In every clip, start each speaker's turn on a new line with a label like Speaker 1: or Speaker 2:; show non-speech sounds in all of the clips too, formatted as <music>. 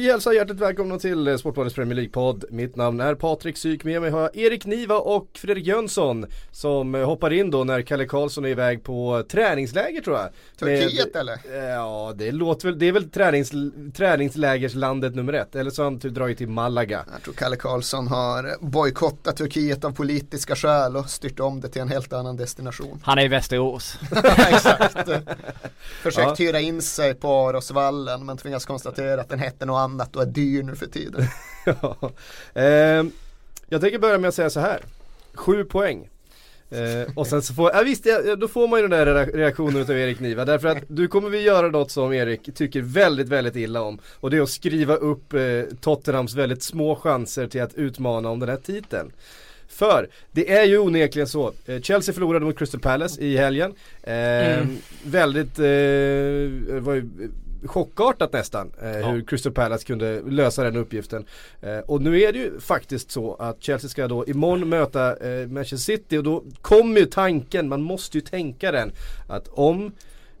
Speaker 1: Vi hälsar hjärtligt välkomna till eh, Sportbladets Premier League-podd. Mitt namn är Patrik Syk, med mig har jag Erik Niva och Fredrik Jönsson som eh, hoppar in då när Kalle Karlsson är iväg på träningsläger tror jag.
Speaker 2: Turkiet
Speaker 1: Med-
Speaker 2: eller?
Speaker 1: Eh, Ja, det låter väl, det är väl tränings, träningslägerslandet nummer ett. Eller så har han typ dragit till Malaga.
Speaker 2: Jag tror Kalle Karlsson har bojkottat Turkiet av politiska skäl och styrt om det till en helt annan destination.
Speaker 3: Han är i Västerås. <laughs>
Speaker 2: Exakt. <laughs> Försökt
Speaker 1: Ja.
Speaker 2: hyra in sig på Arosvallen men tvingas konstatera att den hette något annat och är dyr nu för tiden. <laughs>
Speaker 1: Ja. Ehm, jag tänker börja med att säga så här. Sju poäng. Eh, och sen så får, ja visst, ja, då får man ju den där rea- reaktionen utav Erik Niva därför att du kommer vi göra något som Erik tycker väldigt, väldigt illa om och det är att skriva upp eh, Tottenhams väldigt små chanser till att utmana om den här titeln. För det är ju onekligen så, eh, Chelsea förlorade mot Crystal Palace i helgen. Eh, Väldigt, eh, var ju chockartat nästan eh, hur Crystal Palace kunde lösa den uppgiften. Eh, och nu är det ju faktiskt så att Chelsea ska då imorgon möta eh, Manchester City och då kommer ju tanken, man måste ju tänka den, att om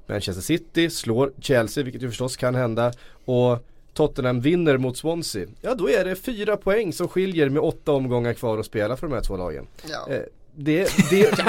Speaker 1: Manchester City slår Chelsea, vilket ju förstås kan hända, och Tottenham vinner mot Swansea, ja då är det fyra poäng som skiljer med åtta omgångar kvar att spela för de här två lagen.
Speaker 2: Ja.
Speaker 1: Det, det,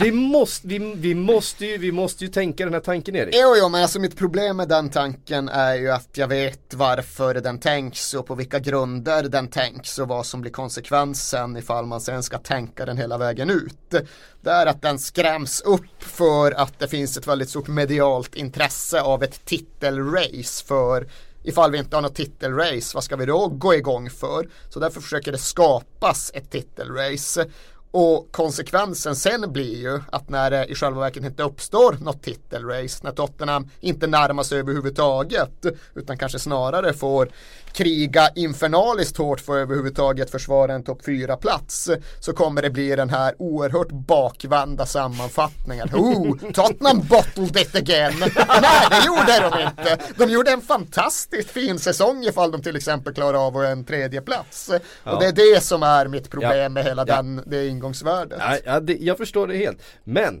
Speaker 1: vi, måste, vi, vi, måste ju, vi måste ju tänka den här tanken Erik.
Speaker 2: Jo, jo, men alltså mitt problem med den tanken är ju att jag vet varför den tänks och på vilka grunder den tänks och vad som blir konsekvensen ifall man sen ska tänka den hela vägen ut. Det är att den skräms upp för att det finns ett väldigt stort medialt intresse av ett titelrace för Ifall vi inte har något titelrace, vad ska vi då gå igång för? Så därför försöker det skapas ett titelrace. Och konsekvensen sen blir ju att när det i själva verket inte uppstår något titelrace, när Tottenham inte närmar sig överhuvudtaget, utan kanske snarare får kriga infernaliskt hårt för att överhuvudtaget försvara en topp 4-plats, så kommer det bli den här oerhört bakvända sammanfattningen. Oh, Tottenham bottled it again! Nej, det gjorde de inte! De gjorde en fantastiskt fin säsong ifall de till exempel klarar av en tredje plats. Och det är det som är mitt problem
Speaker 1: Ja.
Speaker 2: med hela
Speaker 1: Ja.
Speaker 2: den, det ingångsvärdet.
Speaker 1: Ja, ja, det, jag förstår det helt. Men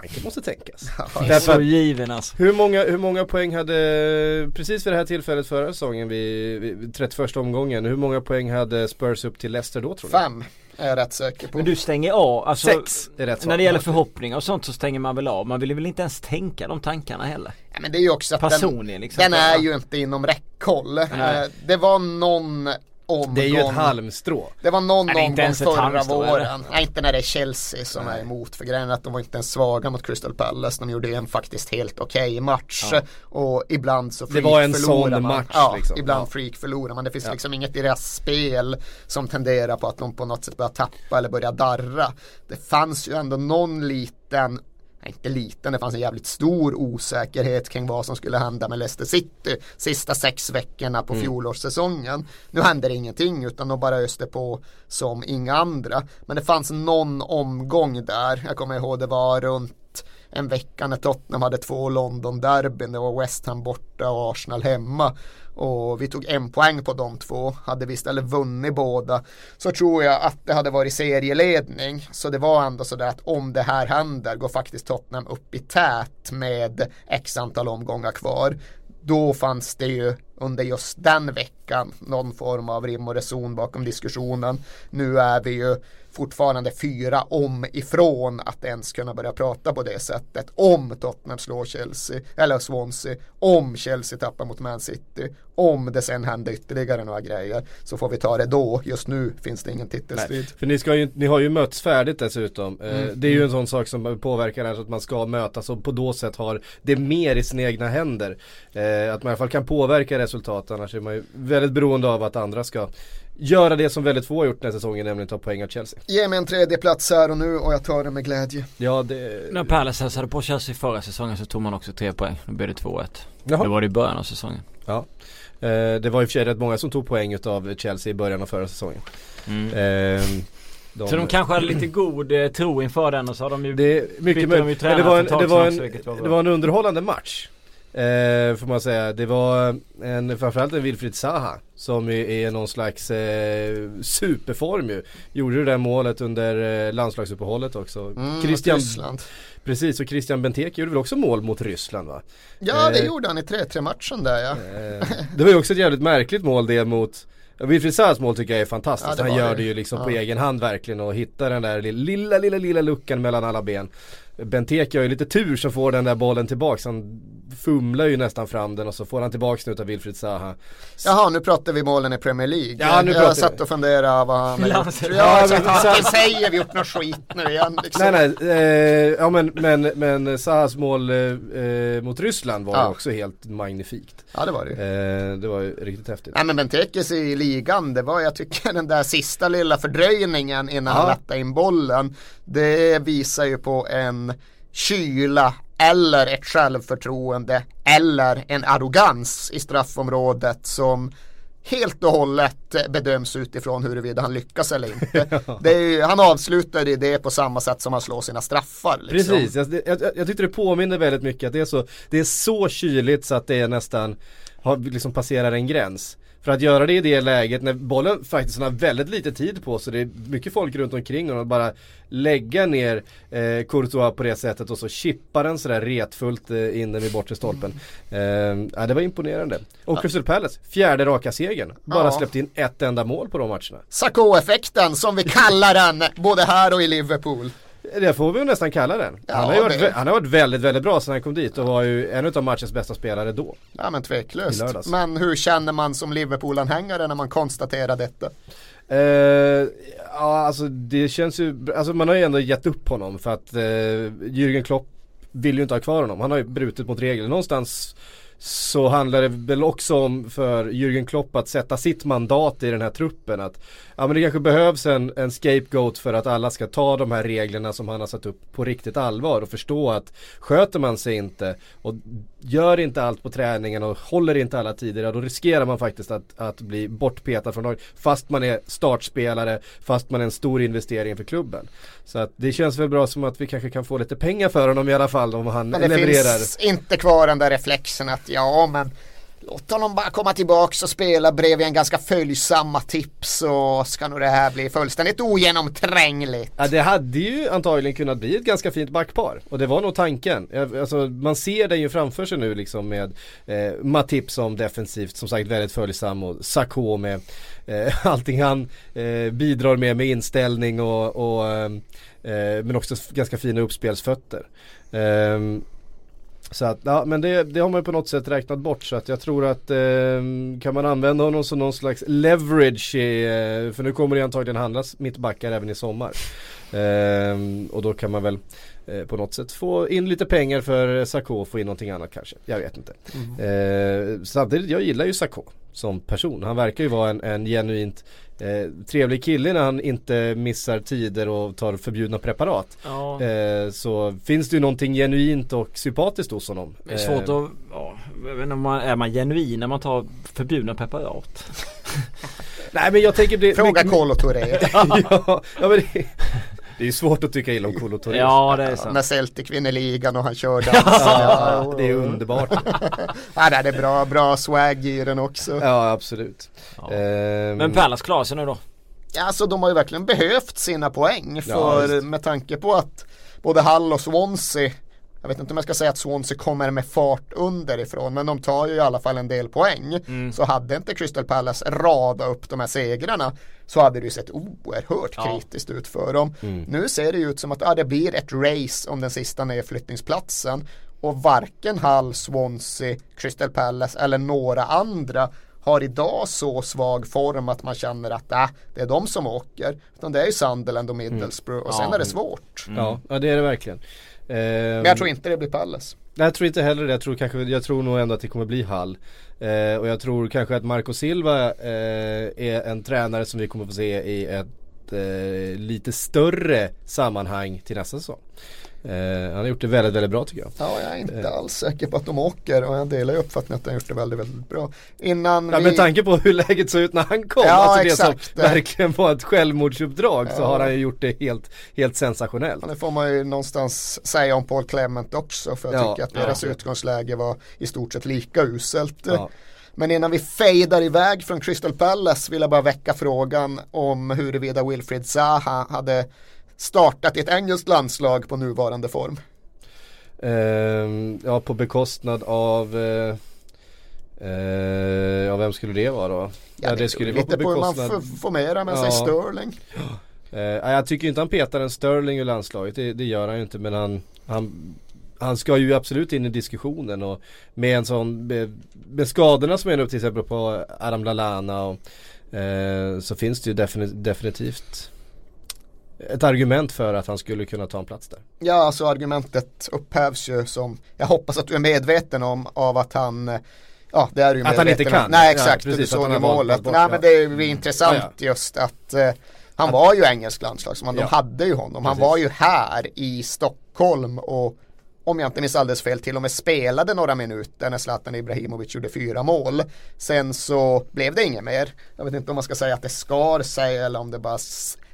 Speaker 1: tanken måste tänkas.
Speaker 3: är
Speaker 1: Därför
Speaker 3: så given alltså.
Speaker 1: hur, många, hur många poäng hade, precis vid det här tillfället förra säsongen vid, vid 31 omgången, hur många poäng hade Spurs upp till Leicester då tror du?
Speaker 2: Fem är jag rätt säker på.
Speaker 3: Men du stänger av, alltså
Speaker 1: Sex är rätt svar.
Speaker 3: När det gäller förhoppningar och sånt så stänger man väl av. Man vill väl inte ens tänka de tankarna heller.
Speaker 2: Ja, men det är ju också att den,
Speaker 3: liksom.
Speaker 2: den är ju inte inom räckhåll.
Speaker 3: Nej.
Speaker 2: Eh, Det var någon omgång.
Speaker 1: Det är ju ett halmstrå.
Speaker 2: Det var någon
Speaker 3: Nej, det
Speaker 2: omgång
Speaker 3: ett
Speaker 2: förra våren. Nej, inte när det är Chelsea som är emot. För grejen är att de var inte ens svaga mot Crystal Palace. De gjorde en faktiskt helt okej match.
Speaker 1: Ja.
Speaker 2: Och ibland så freak
Speaker 1: var en
Speaker 2: förlorar
Speaker 1: sån
Speaker 2: man.
Speaker 1: match,
Speaker 2: Ja,
Speaker 1: liksom.
Speaker 2: ibland
Speaker 1: Ja.
Speaker 2: freak förlorar man. Det finns
Speaker 1: Ja.
Speaker 2: liksom inget i deras spel som tenderar på att de på något sätt börjar tappa eller börjar darra. Det fanns ju ändå någon liten Nej, inte liten, det fanns en jävligt stor osäkerhet kring vad som skulle hända med Leicester City sista sex veckorna på fjolårssäsongen. Nu händer ingenting utan de bara öste på som inga andra. Men det fanns någon omgång där, jag kommer ihåg det var runt en vecka när Tottenham hade två London-derbyn. Det var West Ham borta och Arsenal hemma. Och vi tog en poäng på de två. Hade vi istället vunnit båda så tror jag att det hade varit serieledning. Så det var ändå sådär att om det här händer går faktiskt Tottenham upp i tät med x antal omgångar kvar. Då fanns det ju under just den veckan någon form av rim och reson bakom diskussionen. Nu är vi ju fortfarande fyra om ifrån att ens kunna börja prata på det sättet. Om Tottenham slår Chelsea, eller Swansea, om Chelsea tappar mot Man City, om det sen händer ytterligare några grejer så får vi ta det då. Just nu finns det ingen titelstrid.
Speaker 1: Nej, för ni, ska ju, ni har ju mötts färdigt dessutom. Eh,
Speaker 2: Mm.
Speaker 1: Det är ju en sån sak som påverkar det här så att man ska mötas och på då sätt har det mer i sina egna händer. Eh, att man i alla fall kan påverka resultat annars är man ju väldigt beroende av att andra ska göra det som väldigt få har gjort den här säsongen nämligen ta poäng av Chelsea.
Speaker 2: Ge mig en tredje plats här och nu och jag tar det med glädje.
Speaker 1: Ja det...
Speaker 3: När Palace hälsade på Chelsea förra säsongen så tog man också tre poäng. Då blev det 2-1.
Speaker 1: Jaha.
Speaker 3: Det var det i början av säsongen.
Speaker 1: Ja. Eh, det var i och för sig rätt många som tog poäng utav Chelsea i början av förra säsongen. Eh,
Speaker 3: Så de kanske hade lite god eh, tro inför den och så har de ju
Speaker 1: det är mycket
Speaker 3: de
Speaker 1: möjligt. Men det var en, det var en, det var en underhållande match. Eh, får man säga. Det var en, framförallt en Wilfried Zaha som är, någon slags eh, superform ju. Gjorde det där målet under eh, landslagsuppehållet också.
Speaker 2: Mm,
Speaker 1: Christian,
Speaker 2: Ryssland.
Speaker 1: precis och Christian Benteke gjorde väl också mål mot Ryssland va?
Speaker 2: Ja, det
Speaker 1: Eh,
Speaker 2: gjorde han i 3-3 matchen där ja.
Speaker 1: Eh, det var ju också ett jävligt märkligt mål det mot Wilfried Zahas mål tycker jag är fantastiskt.
Speaker 2: Ja,
Speaker 1: Han gör
Speaker 2: det.
Speaker 1: ju liksom på
Speaker 2: Ja.
Speaker 1: egen hand verkligen och hittar den där lilla, lilla, lilla luckan mellan alla ben. Benteke har ju lite tur som får den där bollen tillbaks. Han fumlar ju nästan fram den och så får han tillbaks nu utav Wilfried Zaha.
Speaker 2: Jaha, nu pratar vi målen i Premier League.
Speaker 1: Ja, nu pratar
Speaker 2: jag
Speaker 1: vi.
Speaker 2: satt och funderade vad han <laughs> har gjort. Ja,
Speaker 1: men-
Speaker 2: Han säger vi gjort något skit nu igen. Liksom.
Speaker 1: Nej nej, eh, ja men, men, men Zahas mål eh, eh, mot Ryssland var ju
Speaker 2: Ja.
Speaker 1: också helt magnifikt.
Speaker 2: Ja, det var det ju.
Speaker 1: Eh, det var ju riktigt häftigt.
Speaker 2: Nej men Bentekes i ligan, det var jag tycker den där sista lilla fördröjningen innan
Speaker 1: Ja.
Speaker 2: han rättade in bollen. Det visar ju på en kyla eller ett självförtroende eller en arrogans i straffområdet som helt och hållet bedöms utifrån huruvida han lyckas eller inte. <laughs> Ju, han avslutade det på samma sätt som han slår sina straffar. Liksom.
Speaker 1: Precis, jag, jag, jag tyckte det påminner väldigt mycket att det är så, det är så kyligt så att det är nästan, har liksom passerar en gräns. För att göra det i det läget när bollen faktiskt har väldigt lite tid på sig, det är mycket folk runt omkring och bara lägga ner eh, Courtois på det sättet och så chippar den sådär retfullt eh, in den i bortre stolpen. Eh, ja, det var imponerande. Och Crystal Palace, fjärde raka segern. Bara
Speaker 2: Ja.
Speaker 1: släppt in ett enda mål på de matcherna.
Speaker 2: Sarko-effekten som vi kallar den både här och i Liverpool.
Speaker 1: Det får vi nästan kalla den.
Speaker 2: Ja,
Speaker 1: han, har ju varit, han har varit väldigt, väldigt bra sedan han kom dit och var ju en av matchens bästa spelare då.
Speaker 2: Ja men tveklöst. Men hur känner man som Liverpool-anhängare när man konstaterar detta?
Speaker 1: Eh, ja alltså det känns ju, alltså man har ju ändå gett upp honom för att eh, Jürgen Klopp vill ju inte ha kvar honom. Han har ju brutit mot regler. Någonstans så handlar det väl också om för Jürgen Klopp att sätta sitt mandat i den här truppen. Att ja, men det kanske behövs en, en scapegoat för att alla ska ta de här reglerna som han har satt upp på riktigt allvar och förstå att sköter man sig inte och gör inte allt på träningen och håller inte alla tider, ja, då riskerar man faktiskt att, att bli bortpetad från laget. Fast man är startspelare, fast man är en stor investering för klubben. Så att det känns väl bra som att vi kanske kan få lite pengar för honom i alla fall om han
Speaker 2: Men det
Speaker 1: levererar.
Speaker 2: finns inte kvar den där reflexen att ja men låt honom bara komma tillbaks och spela bredvid en ganska följsamma tips så ska nog det här bli fullständigt ogenomträngligt.
Speaker 1: Ja det hade ju antagligen kunnat bli ett ganska fint backpar och det var nog tanken. Alltså, man ser den ju framför sig nu liksom med eh, Matip som defensivt som sagt väldigt följsam och Sakho med eh, <laughs> allting han eh, bidrar med med inställning och, och eh, eh men också ganska fina uppspelsfötter. Ehm, så att, ja men det, det har man ju på något sätt räknat bort så att jag tror att eh, kan man använda honom som någon slags leverage i, eh, för nu kommer det antagligen handlas mittbackar även i sommar. Ehm, och då kan man väl eh, på något sätt få in lite pengar för Sarko och få in någonting annat kanske. Jag vet inte. Eh, samtidigt, jag gillar ju Sarko som person. Han verkar ju vara en, en genuint eh, trevlig kille när han inte missar tider och tar förbjudna preparat.
Speaker 3: Ja,
Speaker 1: Eh, så finns det ju någonting genuint och sympatiskt hos honom.
Speaker 3: det är svårt
Speaker 1: Eh,
Speaker 3: att, ja, inte om man, är man genuin när man tar förbjudna preparat? <laughs>
Speaker 1: Nej men jag tänker det
Speaker 2: Fråga Kolo Touré. <laughs>
Speaker 1: ja, ja, men det, det är ju svårt att tycka illa om Kolo Touré.
Speaker 3: Ja det är sant.
Speaker 2: När Celtic vinner ligan och han kör <laughs> dansen.
Speaker 1: Ja, det är underbart. <laughs>
Speaker 2: Ja, det är bra, bra swag i den också.
Speaker 1: Ja absolut.
Speaker 3: Ja.
Speaker 1: Ehm,
Speaker 3: Men Palace klarar sig nu då?
Speaker 2: Ja, alltså de har ju verkligen behövt sina poäng
Speaker 1: Ja,
Speaker 2: för med tanke på att både Hull och Swansea jag vet inte om jag ska säga att Swansea kommer med fart underifrån men de tar ju i alla fall en del poäng.
Speaker 3: Mm.
Speaker 2: Så hade inte Crystal Palace rada upp de här segrarna så hade det ju sett oerhört
Speaker 3: Ja.
Speaker 2: kritiskt ut för dem.
Speaker 1: Mm.
Speaker 2: Nu ser det ju ut som att ja, det blir ett race om den sista nedflyttningsplatsen och varken Hull, Swansea, Crystal Palace eller några andra har idag så svag form att man känner att äh, det är de som åker. Utan det är ju Sunderland och Middlesbrough och sen
Speaker 3: Ja.
Speaker 2: är det svårt.
Speaker 1: Ja, ja det är det verkligen. Ehm,
Speaker 2: Men jag tror inte det blir Palace.
Speaker 1: Nej, jag tror inte heller det. Jag tror, kanske, jag tror nog ändå att det kommer bli Hall. Eh, och jag tror kanske att Marco Silva eh, är en tränare som vi kommer få se i ett ett eh, lite större sammanhang till nästa säsong. Eh, han har gjort det väldigt, väldigt bra tycker jag.
Speaker 2: Ja, jag är inte
Speaker 1: Eh.
Speaker 2: alls säker på att de åker och jag delar ju uppfattningen att de har gjort det väldigt, väldigt bra. Innan
Speaker 1: Ja,
Speaker 2: vi...
Speaker 1: med tanke på hur läget såg ut när han kom,
Speaker 2: Ja,
Speaker 1: alltså det
Speaker 2: exakt.
Speaker 1: som verkligen var ett självmordsuppdrag så
Speaker 2: Ja.
Speaker 1: har han ju gjort det helt, helt sensationellt.
Speaker 2: Ja, Det får man ju någonstans säga om Paul Clement också för jag
Speaker 1: Ja,
Speaker 2: tycker att
Speaker 1: ja.
Speaker 2: deras utgångsläge var i stort sett lika uselt.
Speaker 1: Ja.
Speaker 2: Men innan vi fejdar iväg från Crystal Palace vill jag bara väcka frågan om huruvida Wilfried Zaha hade startat i ett engelskt landslag på nuvarande form.
Speaker 1: Ehm, ja, på bekostnad av eh, eh, Ja, vem skulle det vara då? Ja, det skulle vara på
Speaker 2: lite på hur man
Speaker 1: bekostnad
Speaker 2: formerar med sig
Speaker 1: Ja.
Speaker 2: Sterling.
Speaker 1: Eh, ja, jag tycker inte han petar en Sterling ur landslaget, det, det gör han ju inte men han, han han ska ju absolut in i diskussionen och med en sån, med, med skadorna som är nu till exempel på Adam Lallana och, eh, så finns det ju defini- definitivt ett argument för att han skulle kunna ta en plats där.
Speaker 2: Ja, alltså argumentet upphävs ju som jag hoppas att du är medveten om av att han Ja det är ju
Speaker 1: Att han inte kan.
Speaker 2: om. Nej
Speaker 1: Ja,
Speaker 2: exakt,
Speaker 1: precis,
Speaker 2: du
Speaker 1: att
Speaker 2: såg ju målet.
Speaker 1: bort,
Speaker 2: Nej
Speaker 1: ja.
Speaker 2: men det är ju intressant
Speaker 1: Ja,
Speaker 2: just att eh, han var ju engelsk landslagsman. De
Speaker 1: Ja.
Speaker 2: hade ju honom. Han
Speaker 1: Precis.
Speaker 2: var ju här i Stockholm och om jag inte minns alldeles fel till och med spelade några minuter när Zlatan Ibrahimovic gjorde fyra mål. Sen så blev det inget mer. Jag vet inte om man ska säga att det skar sig eller om det bara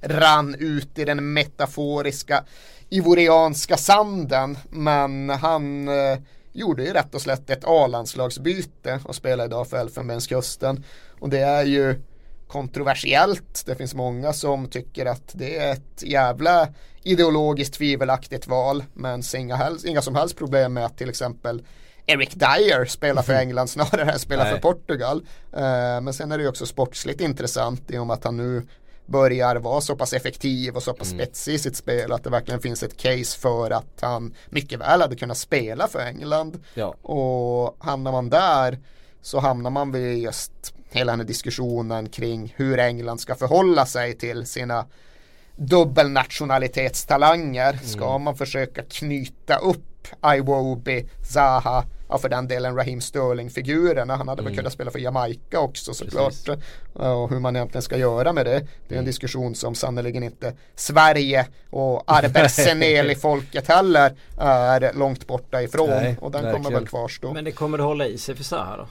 Speaker 2: rann ut i den metaforiska ivorianska sanden. Men han eh, gjorde ju rätt och slätt ett A-landslagsbyte och spelar idag för Elfenbenskusten. Och det är ju kontroversiellt. Det finns många som tycker att det är ett jävla ideologiskt tvivelaktigt val. Men inga, helst, inga som helst problem med att till exempel Eric Dyer spelar för England snarare än spelar för
Speaker 1: Nej.
Speaker 2: Portugal. Eh, men sen är det ju också sportsligt intressant i och med att han nu börjar vara så pass effektiv och så pass spetsig i sitt spel att det verkligen finns ett case för att han mycket väl hade kunnat spela för England.
Speaker 1: Ja.
Speaker 2: Och hamnar man där så hamnar man vid just hela den här diskussionen kring hur England ska förhålla sig till sina dubbelnationalitetstalanger. Ska man försöka knyta upp Iwobi, Zaha, ja för den delen Raheem Sterling-figurerna. Han hade väl kunnat spela för Jamaica också såklart. Och hur man egentligen ska göra med det. Det är en diskussion som sannerligen inte Sverige och Arbeseneli-folket <laughs> heller är långt borta ifrån.
Speaker 1: Nej,
Speaker 2: och den kommer
Speaker 1: verkligen.
Speaker 2: väl kvarstå.
Speaker 3: Men det kommer det hålla i sig för Zaha då?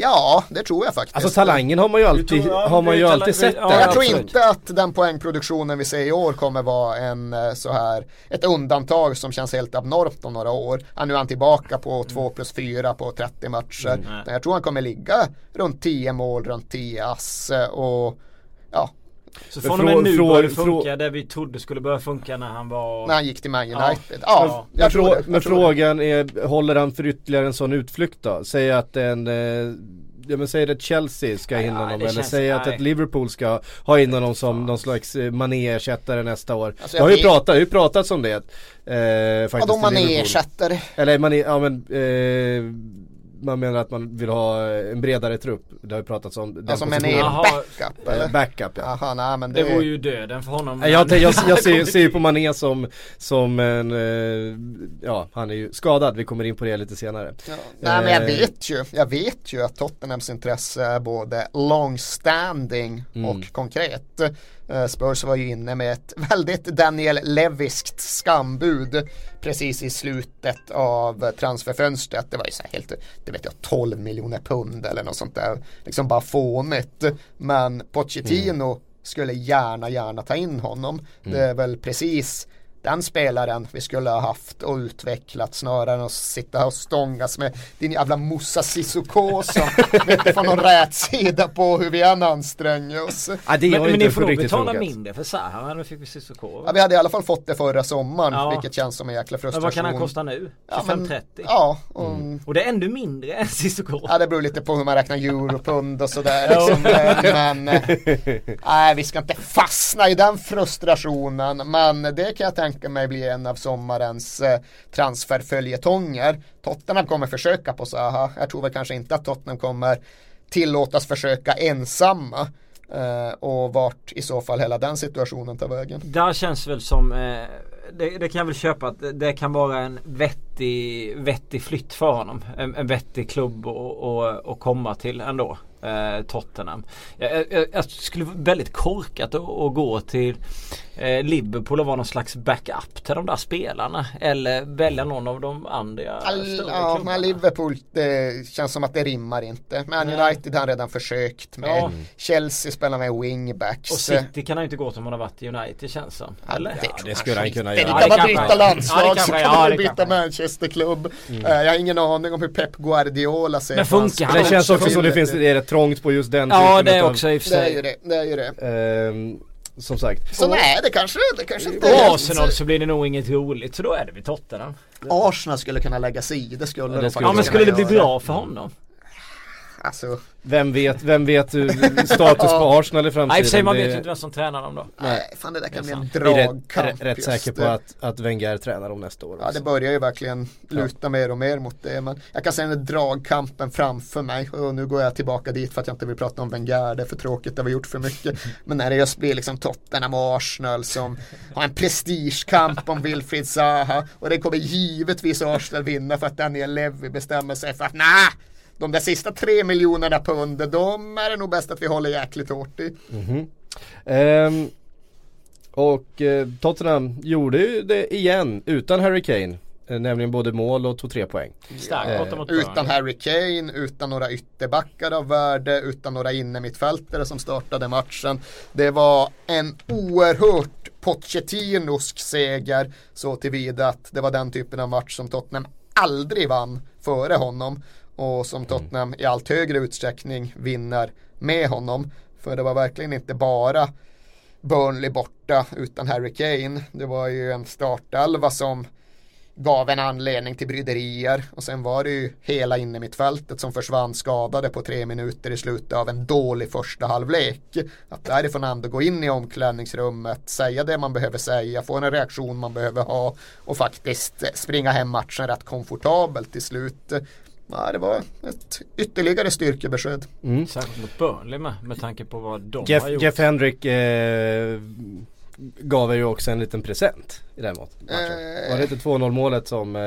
Speaker 2: Ja, det tror jag faktiskt.
Speaker 1: Alltså talangen har man ju alltid,
Speaker 3: tror- ja,
Speaker 1: har man ju alltid
Speaker 3: talang-
Speaker 1: sett
Speaker 3: ja,
Speaker 2: jag tror inte att den poängproduktionen vi ser i år kommer vara en eh, så här ett undantag som känns helt abnormt om några år. Ja, nu är han tillbaka på 2 plus 4 på 30 matcher.
Speaker 3: Mm.
Speaker 2: Jag tror han kommer ligga runt 10 mål, runt 10 ass eh, och ja,
Speaker 3: Så från och med nu börjar det funka där vi trodde skulle börja funka när han var
Speaker 2: när han gick till Man
Speaker 3: Ja.
Speaker 2: United. Ja,
Speaker 3: Ja.
Speaker 2: jag
Speaker 1: Men,
Speaker 2: tror det.
Speaker 1: men
Speaker 2: det.
Speaker 1: frågan är, håller han för ytterligare en sån utflykt då? Säg att en eh, Ja men säg att Chelsea ska honom
Speaker 3: det
Speaker 1: eller säg att ett Liverpool ska ha in honom som någon slags eh, Mané-ersättare nästa år.
Speaker 2: Alltså,
Speaker 1: det har ju
Speaker 2: vet-
Speaker 1: pratat, det har ju pratats om det. Eh, faktiskt
Speaker 2: Vadå
Speaker 1: i
Speaker 2: man
Speaker 1: Liverpool.
Speaker 2: ersätter?
Speaker 1: Eller Mané, ja men eh, man menar att man vill ha en bredare trupp. Det har ju pratats om den
Speaker 2: Alltså men är backup
Speaker 1: Eh,
Speaker 2: eller?
Speaker 1: Backup ja.
Speaker 2: Jaha, nej men det,
Speaker 3: Det vore ju döden för honom.
Speaker 1: Jag,
Speaker 3: Men-
Speaker 1: jag, jag, <laughs> ser, ser ju på Mané som, som en, eh, ja han är ju skadad, vi kommer in på det lite senare.
Speaker 2: Ja. Nej men jag
Speaker 1: Eh.
Speaker 2: vet ju, jag vet ju att Tottenhams intresse är både long-standing
Speaker 1: Mm.
Speaker 2: och konkret. Eh, Spurs var ju inne med ett <laughs> väldigt Daniel Leviskt skambud precis i slutet av transferfönstret. Det var ju så här helt, det vet jag, 12 miljoner pund eller något sånt där. Liksom bara fånigt. Men Pochettino skulle gärna, gärna ta in honom. Det är väl precis den spelaren vi skulle ha haft och utvecklat snarare än att sitta och stångas med din jävla Moussa Sissoko som <laughs> inte får någon rät sida på hur vi än anstränger oss.
Speaker 1: Ja, det
Speaker 3: Men, men ni får nog betala
Speaker 1: funkat.
Speaker 3: mindre för Zaha, då fick vi Cissoko.
Speaker 2: Ja, vi hade i alla fall fått det förra sommaren
Speaker 3: Ja.
Speaker 2: vilket känns som en jäkla
Speaker 3: Men
Speaker 2: frustration.
Speaker 3: vad kan han kosta nu?
Speaker 2: Ja, men-
Speaker 3: 25-30?
Speaker 2: Ja, och,
Speaker 3: Och det är ännu mindre än Cissoko.
Speaker 2: ja, det beror lite på hur man räknar europund och sådär.
Speaker 3: Ja.
Speaker 2: Liksom. Men eh, nej, vi ska inte fastna i den frustrationen. Men det kan jag tänka mig bli en av sommarens eh, transferföljetonger. Tottenham kommer försöka på Zaha. Jag tror väl kanske inte att Tottenham kommer tillåtas försöka ensamma. Eh, och vart i så fall hela den situationen tar vägen.
Speaker 3: Där känns väl som eh, det, det kan jag väl köpa att det- kan vara en vettig, vettig flytt för honom. En, en vettig klubb att komma till ändå eh, Tottenham. Jag, jag, jag skulle vara väldigt korkat att, att gå till eh, Liverpool och vara någon slags backup till de där spelarna. Eller välja någon av de andra
Speaker 2: All,
Speaker 3: större
Speaker 2: ja,
Speaker 3: klubbarna.
Speaker 2: men Liverpool, det känns som att det rimmar inte. Man
Speaker 3: Nej.
Speaker 2: United har redan försökt med.
Speaker 3: Ja.
Speaker 2: Chelsea spelar med wingbacks.
Speaker 3: Och City kan han ju inte gå som han har varit i United känns som. Eller?
Speaker 2: det, tror
Speaker 1: det
Speaker 2: jag
Speaker 1: skulle han kunna
Speaker 2: inte.
Speaker 1: göra.
Speaker 2: Det
Speaker 3: Ja,
Speaker 2: kan
Speaker 3: det
Speaker 2: man byta
Speaker 3: han-
Speaker 2: landslag
Speaker 3: ja, det
Speaker 2: så kan
Speaker 3: ja,
Speaker 2: man
Speaker 3: det
Speaker 2: byta
Speaker 3: han.
Speaker 2: Manchesterklubb. Eh, jag har ingen aning om hur Pep Guardiola ser
Speaker 3: Men funkar han
Speaker 1: Det känns också som det
Speaker 2: Till-
Speaker 1: finns, det är rätt trångt på just den
Speaker 3: Ja
Speaker 1: typen
Speaker 3: det är
Speaker 1: utav-
Speaker 3: också i och för
Speaker 2: Det är ju
Speaker 3: sig.
Speaker 2: det, det är ju det.
Speaker 1: Ehm, som sagt.
Speaker 2: Så nej, det kanske, det kanske inte
Speaker 3: Och
Speaker 2: är
Speaker 3: Arsenal så blir det nog inget roligt så då är det vid Tottenham.
Speaker 2: Arsenal skulle kunna lägga sig i, det skulle
Speaker 1: det
Speaker 2: de
Speaker 1: skulle
Speaker 3: Ja men skulle det bli bra för honom?
Speaker 2: Alltså,
Speaker 1: Vem vet, vem vet status på Arsenal i framtiden?
Speaker 3: Nej sig man vet ju inte vem som tränar dem då.
Speaker 2: nej, fan det där kan bli en
Speaker 1: Jag är rätt,
Speaker 2: dragkamp
Speaker 1: rätt, rätt säker på att, att Wenger tränar dem nästa år
Speaker 2: Ja det
Speaker 1: också.
Speaker 2: börjar ju verkligen luta mer och mer mot det men jag kan se den dragkampen framför mig och nu går jag tillbaka dit för att jag inte vill prata om Wenger det är för tråkigt, det har vi gjort för mycket <laughs> men när det just blir liksom Tottenham och Arsenal som har en prestigekamp om Wilfried Zaha och det kommer givetvis Arsenal vinna för att Daniel Levy bestämmer sig för att nej de där sista tre miljonerna pund, de är det nog bäst att vi håller jäkligt hårt i.
Speaker 1: Ehm, och eh, Tottenham gjorde ju det igen utan Harry Kane. Eh, nämligen både mål och tog tre poäng.
Speaker 3: Starkt
Speaker 1: Eh,
Speaker 2: Utan. Harry Kane, utan några ytterbackar av värde, utan några innermittfältare som startade matchen. Det var en oerhört Pochettinosk seger så tillvida att det var den typen av match som Tottenham aldrig vann före honom och som Tottenham i allt högre utsträckning vinner med honom. För det var verkligen inte bara Burnley borta utan Harry Kane. Det var ju en startelva som gav en anledning till bryderier och sen var det ju hela innermittfältet som försvann skadade på tre minuter i slutet av en dålig första halvlek. Att därifrån ändå gå in i omklädningsrummet, säga det man behöver säga, få en reaktion man behöver ha och faktiskt springa hem matchen rätt komfortabelt till slut. Ja, det var ett ytterligare styrkebesked.
Speaker 1: Mm.
Speaker 3: Särskilt mot Burnley med, med tanke på vad de
Speaker 1: Jeff,
Speaker 3: har gjort.
Speaker 1: Jeff Hendrick eh, gav er ju också en liten present i den mat- matchen.
Speaker 2: Eh.
Speaker 1: Var det inte 2-0 målet som eh,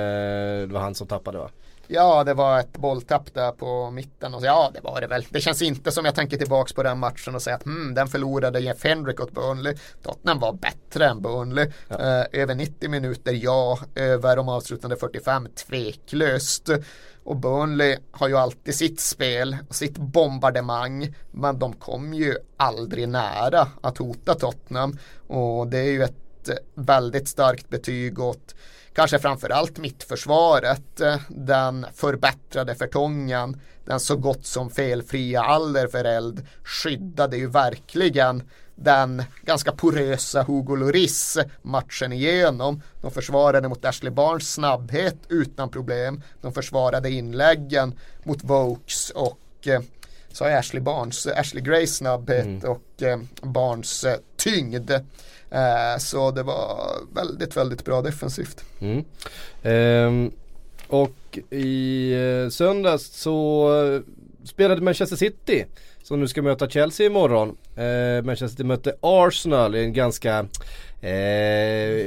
Speaker 1: det var han som tappade va?
Speaker 2: Ja, det var ett bolltapp där på mitten och ja, det var det väl. Det känns inte som jag tänker tillbaks på den matchen och säga att hmm, den förlorade Jeff Hendrick åt Burnley. Tottenham var bättre än Burnley. Eh, över 90 minuter, ja. Över de avslutande 45, tveklöst. Och Burnley har ju alltid sitt spel och sitt bombardemang. Men de kom ju aldrig nära att hota Tottenham. Och det är ju ett eh, väldigt starkt betyg åt kanske framförallt mittförsvaret, eh, den förbättrade förtången, den så gott som felfria Aller Eld skyddade ju verkligen den ganska porösa Hugo Lloris matchen igenom. De försvarade mot Ashley Barnes snabbhet utan problem. De försvarade inläggen mot Vokes och eh, sa jag Ashley Barnes, Ashley Grays snabbhet och eh, Barnes eh, tyngd. Eh, så det var väldigt, väldigt bra defensivt.
Speaker 1: Mm. Ehm, och i eh, söndags så eh, spelade Manchester City som nu ska möta Chelsea imorgon. Eh, Manchester City mötte Arsenal i en ganska eh,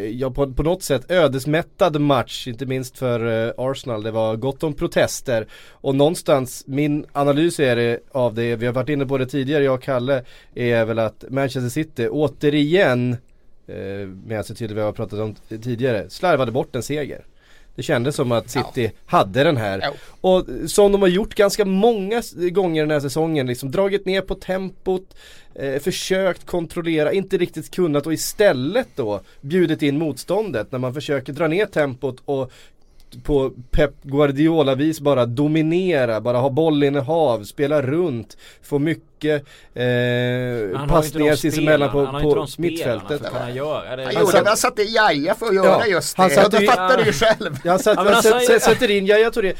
Speaker 1: ja, på, på något sätt ödesmättad match, inte minst för eh, Arsenal. Det var gott om protester och någonstans, min analys är det av det, vi har varit inne på det tidigare, jag och Kalle, är väl att Manchester City återigen eh, med hänsyn till det vi har pratat om tidigare, slarvade bort en seger. Det kändes som att City hade den här.
Speaker 2: Ja.
Speaker 1: Och som de har gjort ganska många gånger den här säsongen, liksom dragit ner på tempot, eh, försökt kontrollera, inte riktigt kunnat och istället då bjudit in motståndet när man försöker dra ner tempot och på Pep Guardiola-vis bara dominera, bara ha bollinnehav, spela runt, få mycket eh,
Speaker 3: Han ju inte
Speaker 1: passningar
Speaker 3: de
Speaker 1: sinsemellan på,
Speaker 3: han har inte
Speaker 1: på
Speaker 3: de spelarna
Speaker 1: mittfältet.
Speaker 3: för att kunna göra det.
Speaker 2: Han
Speaker 1: Han
Speaker 2: gjorde
Speaker 1: satt-
Speaker 2: väl satte Jaja för att göra
Speaker 1: Ja,
Speaker 2: just
Speaker 1: han
Speaker 2: det.
Speaker 1: satte
Speaker 2: Det
Speaker 1: ju-
Speaker 2: fattar du ju själv.
Speaker 1: Jag satt, jag
Speaker 3: alltså,
Speaker 1: sätter,
Speaker 3: jag-
Speaker 1: sätter in Yahya Touré,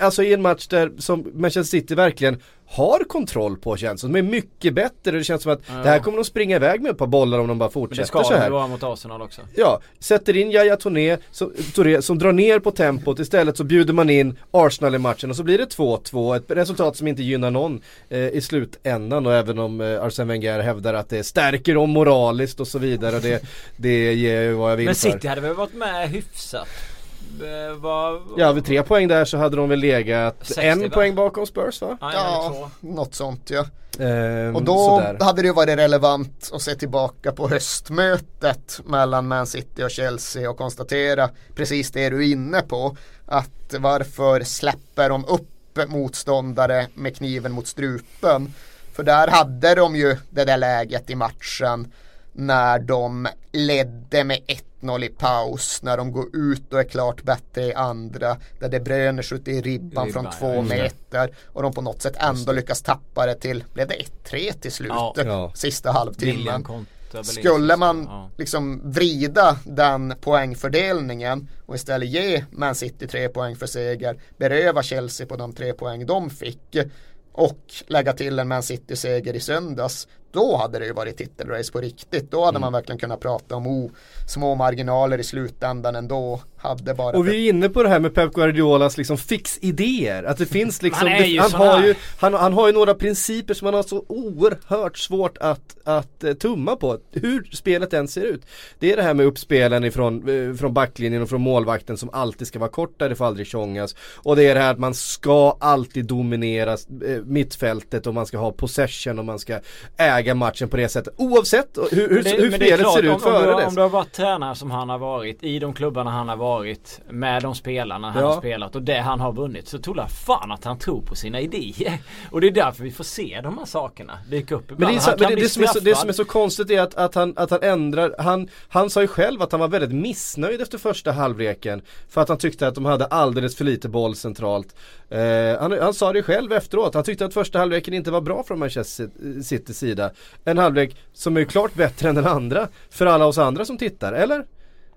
Speaker 1: alltså i en match där som Manchester City verkligen har kontroll på känns som. De är mycket bättre, det känns som att
Speaker 3: Ja.
Speaker 1: det här kommer de springa iväg med ett par bollar om de bara
Speaker 3: Men det
Speaker 1: fortsätter
Speaker 3: ska
Speaker 1: så
Speaker 3: de
Speaker 1: här.
Speaker 3: ju vara mot Arsenal också.
Speaker 1: Ja, sätter in Yahya Touré, som, Touré som drar ner på tempot istället så bjuder man in Arsenal i matchen och så blir det 2-2, ett resultat som inte gynnar någon eh, i slutändan och även om eh, Arsene Wenger hävdar att det stärker dem moraliskt och så vidare och det, det ger ju vad jag vill
Speaker 3: Men
Speaker 1: för.
Speaker 3: City hade väl varit med hyfsat Eh, vad,
Speaker 1: Ja, vid tre poäng där så hade de väl legat
Speaker 3: 60,
Speaker 1: en
Speaker 3: va?
Speaker 1: poäng bakom Spurs va?
Speaker 3: Ja,
Speaker 2: Ja, något sånt ja.
Speaker 1: Ehm,
Speaker 2: Och då
Speaker 1: sådär.
Speaker 2: hade det ju varit relevant att se tillbaka på höstmötet mellan Man City och Chelsea och konstatera precis det du är inne på. Att varför släpper de upp motståndare med kniven mot strupen? För där hade de ju det där läget i matchen när de ledde med 1-0 i paus, när de går ut och är klart bättre i andra, där De Bruyne skjuter i ribban,
Speaker 3: Ribban,
Speaker 2: från
Speaker 3: ja,
Speaker 2: två
Speaker 3: det.
Speaker 2: meter och de på något sätt ändå lyckas tappa det till, blev det 1-3 till slut,
Speaker 3: Ja.
Speaker 1: Ja.
Speaker 2: sista halvtimmen. Skulle man
Speaker 3: ja.
Speaker 2: liksom vrida den poängfördelningen och istället ge Man City tre poäng för seger, beröva Chelsea på de tre poäng de fick och lägga till en Man City-seger i söndags, då hade det ju varit titelrace på riktigt. Då hade
Speaker 1: Mm.
Speaker 2: man verkligen kunnat prata om oh, små marginaler i slutändan ändå. Hade bara
Speaker 1: Och vi är inne på det här med Pep Guardiolas liksom fixidéer. Att det <laughs> finns liksom, det,
Speaker 3: ju
Speaker 1: han, har ju, han, han har ju några principer som han har så oerhört svårt att, att eh, tumma på. Hur spelet än ser ut. Det är det här med uppspelen ifrån, eh, från backlinjen och från målvakten som alltid ska vara korta, det får aldrig tjongas. Och det är det här att man ska alltid dominera eh, mittfältet och man ska ha possession och man ska äga matchen på det sättet. Oavsett hur, hur,
Speaker 3: det-
Speaker 1: hur spelet ser ut
Speaker 3: om, om,
Speaker 1: före det.
Speaker 3: om du har varit tränare som han har varit i de klubbarna han har varit med de spelarna han
Speaker 1: Ja.
Speaker 3: har spelat och det han har vunnit så tror jag fan att han tror på sina idéer. Och det är därför vi får se de här sakerna dyka upp
Speaker 1: Men det, är
Speaker 3: ibland.
Speaker 1: så, men det, det, som är så, det som är så konstigt är att, att, han, att han ändrar, han, han sa ju själv att han var väldigt missnöjd efter första halvleken För att han tyckte att de hade alldeles för lite boll centralt eh, han, han sa det själv efteråt, han tyckte att första halvleken inte var bra från Manchester Citys sida En halvlek som är klart bättre än den andra för alla oss andra som tittar, eller?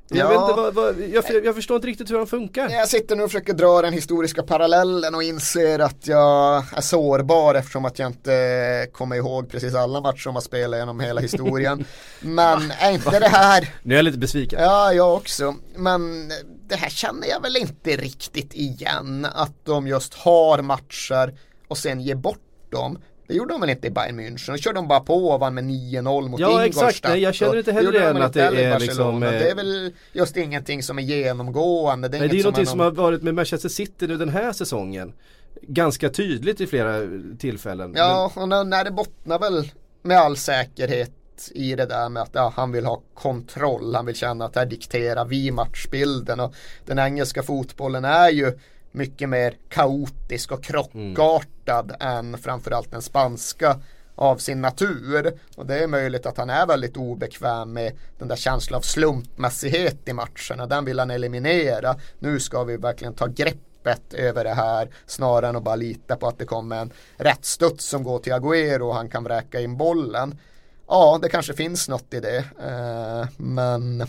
Speaker 1: Jag,
Speaker 2: Ja.
Speaker 1: vet inte, vad, vad, jag, jag förstår inte riktigt hur han funkar
Speaker 2: Jag sitter nu och försöker dra den historiska parallellen och inser att jag är sårbar eftersom att jag inte kommer ihåg precis alla matcher som har spelat genom hela historien. <laughs> Men är inte det här,
Speaker 1: Nu är jag lite besviken
Speaker 2: ja jag också, men det här känner jag väl inte riktigt igen. Att de just har matcher och sen ger bort dem. Det gjorde de väl inte i Bayern München, då körde de bara på och vann med 9-0 mot
Speaker 1: Ja,
Speaker 2: Ingolstadt.
Speaker 1: exakt. Nej, jag känner
Speaker 2: och
Speaker 1: inte heller igen att
Speaker 2: inte
Speaker 1: det är liksom, eh,
Speaker 2: Det är väl just ingenting som är genomgående. Det är
Speaker 1: Nej, det är
Speaker 2: inget
Speaker 1: någonting som har varit med Manchester City nu den här säsongen Ganska tydligt i flera tillfällen
Speaker 2: Ja, och när, när det bottnar väl med all säkerhet i det där med att ja, han vill ha kontroll, han vill känna att här dikterar vi matchbilden och den engelska fotbollen är ju mycket mer kaotisk och krockartad än framförallt den spanska av sin natur och det är möjligt att han är väldigt obekväm med den där känslan av slumpmässighet i matcherna. Den vill han eliminera. Nu ska vi verkligen ta greppet över det här snarare än att bara lita på att det kommer en rättstuds som går till Agüero och han kan vräka in bollen. Ja, det kanske finns något i det. Eh, men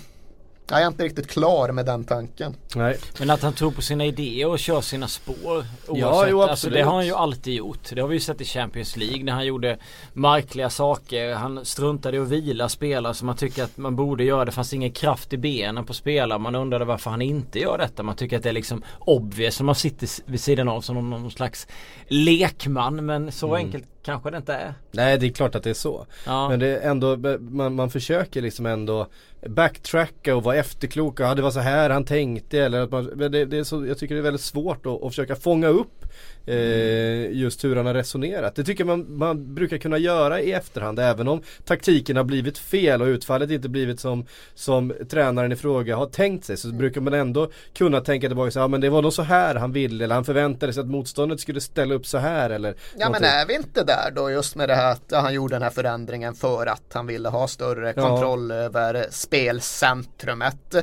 Speaker 2: jag är inte riktigt klar med den tanken.
Speaker 1: Nej.
Speaker 3: Men att han tror på sina idéer och kör sina spår oavsett.
Speaker 1: Ja, jo,
Speaker 3: alltså,
Speaker 1: absolut.
Speaker 3: det har han ju alltid gjort. Det har vi ju sett i Champions League när han gjorde märkliga saker. Han struntade i att vila spelare som man tycker att man borde göra. Det fanns ingen kraft i benen på spelare. Man undrade varför han inte gör detta. Man tycker att det är liksom obvious. Som man sitter vid sidan av som någon slags lekman. Men så
Speaker 1: Mm.
Speaker 3: enkelt kanske det inte är.
Speaker 1: Nej det är klart att det är så.
Speaker 3: Ja.
Speaker 1: Men det är ändå, man, man försöker liksom ändå backtracka och vara efterklok. Ja det var så här han tänkte eller att man, det, det är så, jag tycker det är väldigt svårt att, att försöka fånga upp eh, just hur han har resonerat. Det tycker man, man brukar kunna göra i efterhand även om taktiken har blivit fel och utfallet inte blivit som, som tränaren i fråga har tänkt sig så brukar man ändå kunna tänka tillbaka så ja men det var nog så här han ville eller han förväntade sig att motståndet skulle ställa upp så här eller
Speaker 2: Ja men
Speaker 1: någonting.
Speaker 2: är vi inte där då just med det här att ja, han gjorde den här förändringen för att han ville ha större
Speaker 1: Ja.
Speaker 2: kontroll över spelcentrumet.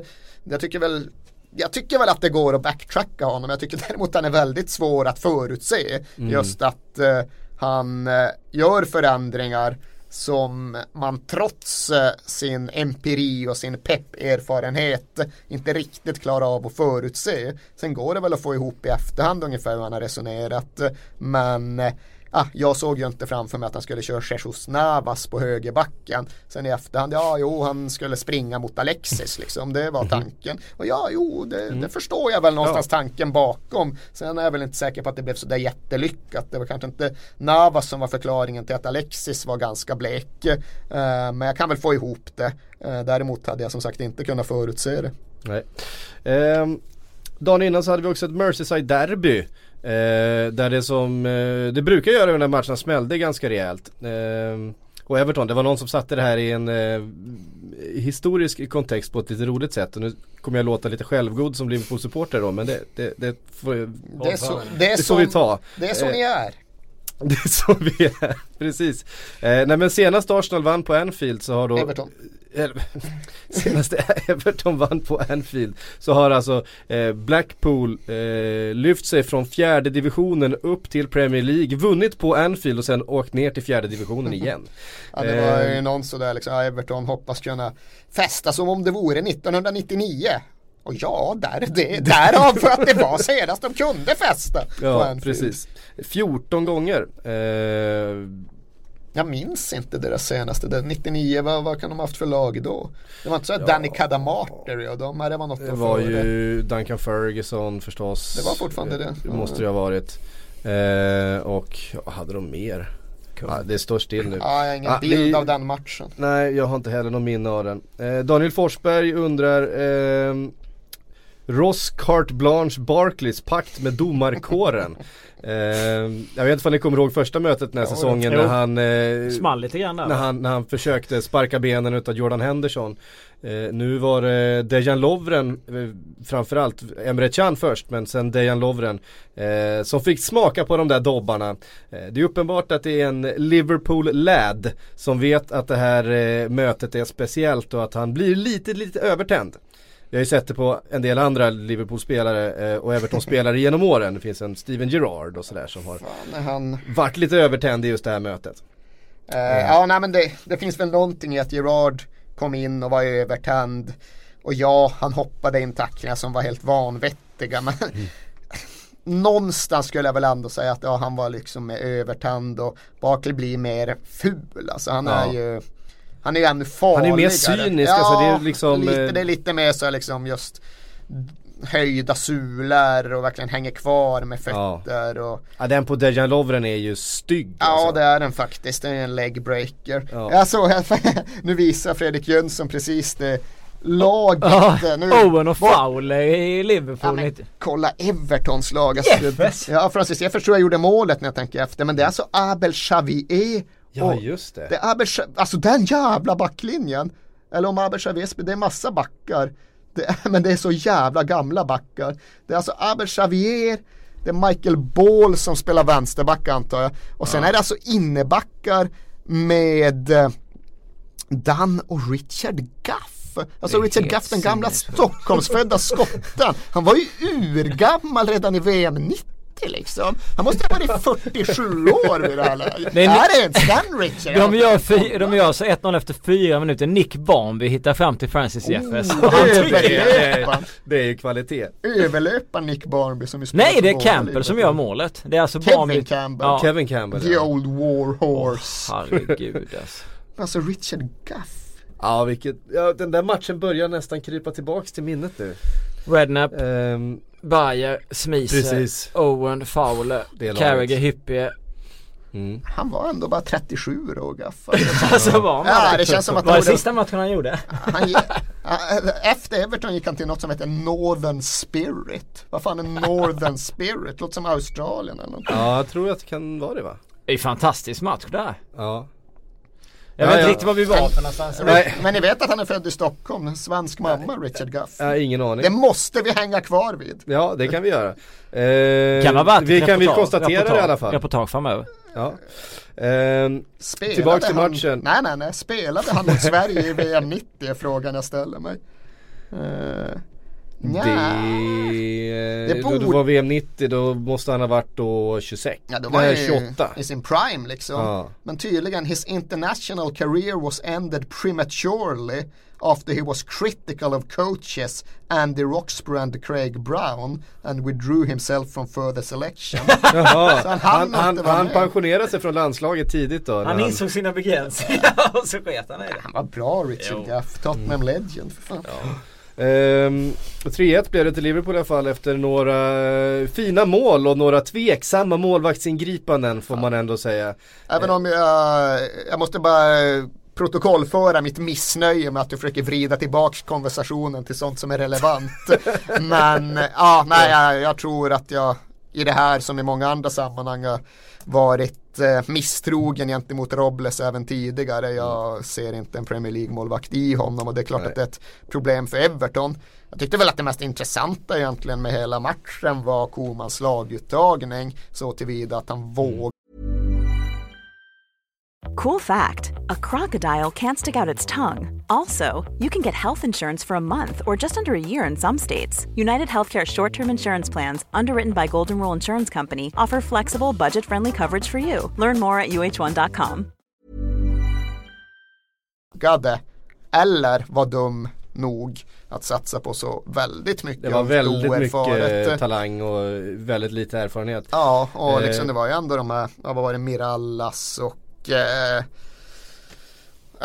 Speaker 2: Jag tycker väl jag tycker väl att det går att backtracka honom. Jag tycker däremot att han är väldigt svår att förutse. Just att eh, han eh, gör förändringar som man trots eh, sin empiri och sin pepp-erfarenhet inte riktigt klarar av att förutse. Sen går det väl att få ihop i efterhand ungefär hur han har resonerat. Men eh, ah, jag såg ju inte framför mig att han skulle köra Jesus Navas på högerbacken. Sen i efterhand, ja jo han skulle springa mot Alexis liksom. Det var tanken. Och ja jo det, det förstår jag väl någonstans tanken bakom. Sen är jag väl inte säker på att det blev sådär jättelyckat. Det var kanske inte Navas som var förklaringen till att Alexis var ganska blek. Eh, men jag kan väl få ihop det. Eh, däremot hade jag som sagt inte kunnat förutse det.
Speaker 1: Nej. Ehm, dagen innan så hade vi också ett Merseyside-derby. Eh, där det som, eh, det brukar göra när matcherna smällde ganska rejält. Eh, och Everton, det var någon som satte det här i en eh, historisk kontext på ett lite roligt sätt. Och nu kommer jag låta lite självgod som Liverpool-supporter då men det, det, det, får,
Speaker 2: Det är så, det är
Speaker 1: det får vi ta.
Speaker 2: det är så
Speaker 1: Eh,
Speaker 2: ni är. <laughs>
Speaker 1: Det är så vi är, precis. Eh, nej men senast Arsenal vann på Anfield så har då
Speaker 2: Everton.
Speaker 1: Eller, <laughs> Senast Everton <laughs> vann på Anfield så har alltså eh, Blackpool eh, lyft sig från fjärde divisionen upp till Premier League, vunnit på Anfield och sen åkt ner till fjärde divisionen igen. <laughs>
Speaker 2: Ja, det var ju
Speaker 1: Eh,
Speaker 2: någon sådär liksom, ja, Everton hoppas kunna festa som om det vore 1999. Och ja, där, det, därav för att det var senast de kunde festa. på
Speaker 1: Ja, precis. 14 gånger. Eh,
Speaker 2: Jag minns inte deras senaste, det, 99, vad, vad kan de ha haft för lag då? Det var inte så att Danny Cadamarteri och de, det var något
Speaker 1: det var
Speaker 2: före.
Speaker 1: ju Duncan Ferguson förstås.
Speaker 2: Det var fortfarande det.
Speaker 1: Det måste det ha varit. Eh, och ja, hade de mer? Ja, det står still nu.
Speaker 2: Ja, jag har ingen
Speaker 1: Ja,
Speaker 2: bild
Speaker 1: vi-
Speaker 2: av den matchen.
Speaker 1: Nej, jag har inte heller någon minne av den. Eh, Daniel Forsberg undrar ehm, Ross Carte Blanche Barclays pakt med domarkåren. <laughs> Ehm, jag vet inte om ni kommer ihåg första mötet den här
Speaker 2: Jo,
Speaker 1: säsongen när han, eh,
Speaker 3: Small lite grann där
Speaker 1: när han, när han försökte sparka benen utav Jordan Henderson. Eh, nu var det Dejan Lovren, eh, framförallt Emre Can först men sen Dejan Lovren eh, som fick smaka på de där dobbarna. Eh, det är uppenbart att det är en Liverpool-lad som vet att det här eh, mötet är speciellt och att han blir lite, lite övertänd. Jag har ju sett det på en del andra Liverpool-spelare eh, och Everton-spelare <laughs> genom åren. Det finns en Steven Gerrard och sådär som har
Speaker 2: Fan, han
Speaker 1: varit lite övertänd i just det här mötet.
Speaker 2: Eh, ja, nej men det, det finns väl någonting i att Gerard kom in och var övertänd. Och ja, han hoppade in tacklingar som var helt vanvettiga. Men <laughs> någonstans skulle jag väl ändå säga att ja, han var liksom med övertänd och Barkley blir mer ful. Alltså han
Speaker 1: Ja.
Speaker 2: är ju han är ju ännu farligare.
Speaker 1: Han är mer cynisk,
Speaker 2: ja,
Speaker 1: alltså det är liksom,
Speaker 2: lite,
Speaker 1: eh,
Speaker 2: det är lite mer så liksom just höjda sulor och verkligen hänger kvar med
Speaker 1: Ja.
Speaker 2: fötter och
Speaker 1: Ja den på Dejan Lovren är ju stygg
Speaker 2: Ja
Speaker 1: alltså.
Speaker 2: det är den faktiskt, det är en legbreaker.
Speaker 1: Ja.
Speaker 2: Här, <laughs> nu visar Fredrik Jönsson precis det laget.
Speaker 3: Ja,
Speaker 2: nu,
Speaker 3: Owen och Fowler i
Speaker 2: Ja,
Speaker 3: Liverpool.
Speaker 2: men,
Speaker 3: lite.
Speaker 2: kolla Evertons lag. Alltså,
Speaker 3: Jeffers.
Speaker 2: ja Francis Jeffers tror jag gjorde målet när jag tänker efter. Men det är alltså Abel Xavier.
Speaker 1: Ja just det.
Speaker 2: det Xa- alltså den jävla backlinjen. Eller om Xavier, sp- det är massa backar. Det är, men det är så jävla gamla backar. Det är alltså Abel Xavier, det är Michael Ball som spelar vänsterback antar jag. Och sen är det alltså innebackar med eh, Dan och Richard Gaff. Alltså Richard Gaff, den gamla. Stockholmsfödda skotten. Han var ju urgammal redan i VM 90 liksom. Han måste ha varit 47 år vid det här läget.
Speaker 3: Nej,
Speaker 2: är det ens den Richard?
Speaker 3: De gör, fy, de gör så 1-0 efter fyra minuter. Nick Barnby hittar fram till Francis Jeffers.
Speaker 2: Oh, <laughs> det är.
Speaker 1: Det ju kvalitet.
Speaker 2: Överlöparen Nick Barnby som ju spelar
Speaker 3: Nej det är Campbell som gör målet. Det är alltså
Speaker 2: Kevin
Speaker 3: Barnby.
Speaker 2: Campbell.
Speaker 3: Ja.
Speaker 1: Kevin Campbell
Speaker 2: The
Speaker 1: ja.
Speaker 2: old war horse.
Speaker 3: Herregud alltså. <laughs>
Speaker 2: Alltså Richard Gaff.
Speaker 1: ja, vilket, ja den där matchen börjar nästan krypa tillbaks till minnet nu.
Speaker 3: Redknapp,
Speaker 1: Ehm,
Speaker 3: Bayer,
Speaker 1: Precis.
Speaker 3: Owen, Fowler. Carragher, Hyppie.
Speaker 1: mm.
Speaker 2: Han var ändå bara 37 år Gaff. <laughs>
Speaker 3: Alltså var han
Speaker 2: Ja,
Speaker 3: det?
Speaker 2: det känns som att
Speaker 3: Var det sista matchen han gjorde?
Speaker 2: Han, ge- Ja, efter Everton gick han till något som heter Northern Spirit. Vad fan är Northern Spirit? Låter som Australien eller något.
Speaker 1: Ja, jag tror att det kan vara det va?
Speaker 3: Det är en fantastisk match där.
Speaker 1: Ja.
Speaker 3: Jag
Speaker 1: Ja,
Speaker 3: vet inte
Speaker 1: ja.
Speaker 3: riktigt var vi var för någonstans.
Speaker 1: Nej.
Speaker 2: Men ni vet att han är född i Stockholm, en svensk mamma, Richard Gaff.
Speaker 1: Jag har ingen aning.
Speaker 2: Det måste vi hänga kvar vid.
Speaker 1: Ja, det kan vi göra. Ehm,
Speaker 3: Kan vara
Speaker 1: vi kan vi
Speaker 3: reportage-
Speaker 1: konstatera det i
Speaker 3: reportage-
Speaker 1: alla fall.
Speaker 3: Reportage framöver.
Speaker 1: Ja.
Speaker 2: Spelade
Speaker 1: Tillbaks till
Speaker 2: han,
Speaker 1: matchen.
Speaker 2: Nej, nej, nej. Spelade han mot Sverige i VM 90 är frågan jag ställer mig. Uh,
Speaker 1: det,
Speaker 2: Det
Speaker 1: då, då
Speaker 2: borde-
Speaker 1: var VM 90, då måste han ha varit då 26.
Speaker 2: Ja, det var
Speaker 1: Nej,
Speaker 2: ju
Speaker 1: 28.
Speaker 2: i sin prime liksom.
Speaker 1: Ja.
Speaker 2: Men tydligen, his international career was ended prematurely after he was critical of coaches Andy Roxburgh and Craig Brown and withdrew himself from further selection. <laughs> <laughs> Han
Speaker 1: han, han, han pensionerade sig från landslaget tidigt då.
Speaker 3: Han insåg sina begränsningar <laughs> och så sket han i det.
Speaker 2: Han var bra Richard. Gaff, Tottenham Legend för fan.
Speaker 1: Ehm, 3-1 blev det till Liverpool i alla fall efter några eh, fina mål och några tveksamma målvaktsingripanden får man ändå säga.
Speaker 2: Även om jag, jag måste bara protokollföra mitt missnöje med att du försöker vrida tillbaks konversationen till sånt som är relevant. <laughs> Men ja, nej, jag, jag tror att jag i det här som i många andra sammanhang varit eh, misstrogen gentemot Robles även tidigare. Jag ser inte en Premier League-målvakt i honom och det är klart
Speaker 1: Nej.
Speaker 2: att det är ett problem för Everton. Jag tyckte väl att det mest intressanta egentligen med hela matchen var Komans laguttagning så tillvida att han vågade
Speaker 4: Cool fact a crocodile can't stick out its tongue. Also, you can get health insurance for a month or just under a year in some states. United Healthcare short term insurance plans, underwritten by Golden Rule Insurance Company, offer flexible, budget friendly coverage for you. Learn more at uh1.com.
Speaker 2: eller var dum nog att satsa på så väldigt mycket
Speaker 1: Det var väldigt
Speaker 2: oerfaret.
Speaker 1: mycket talang och väldigt lite erfarenhet.
Speaker 2: Ja, och
Speaker 1: Eh.
Speaker 2: liksom det var ju ändå de här, vad var det, Mirallas och eh,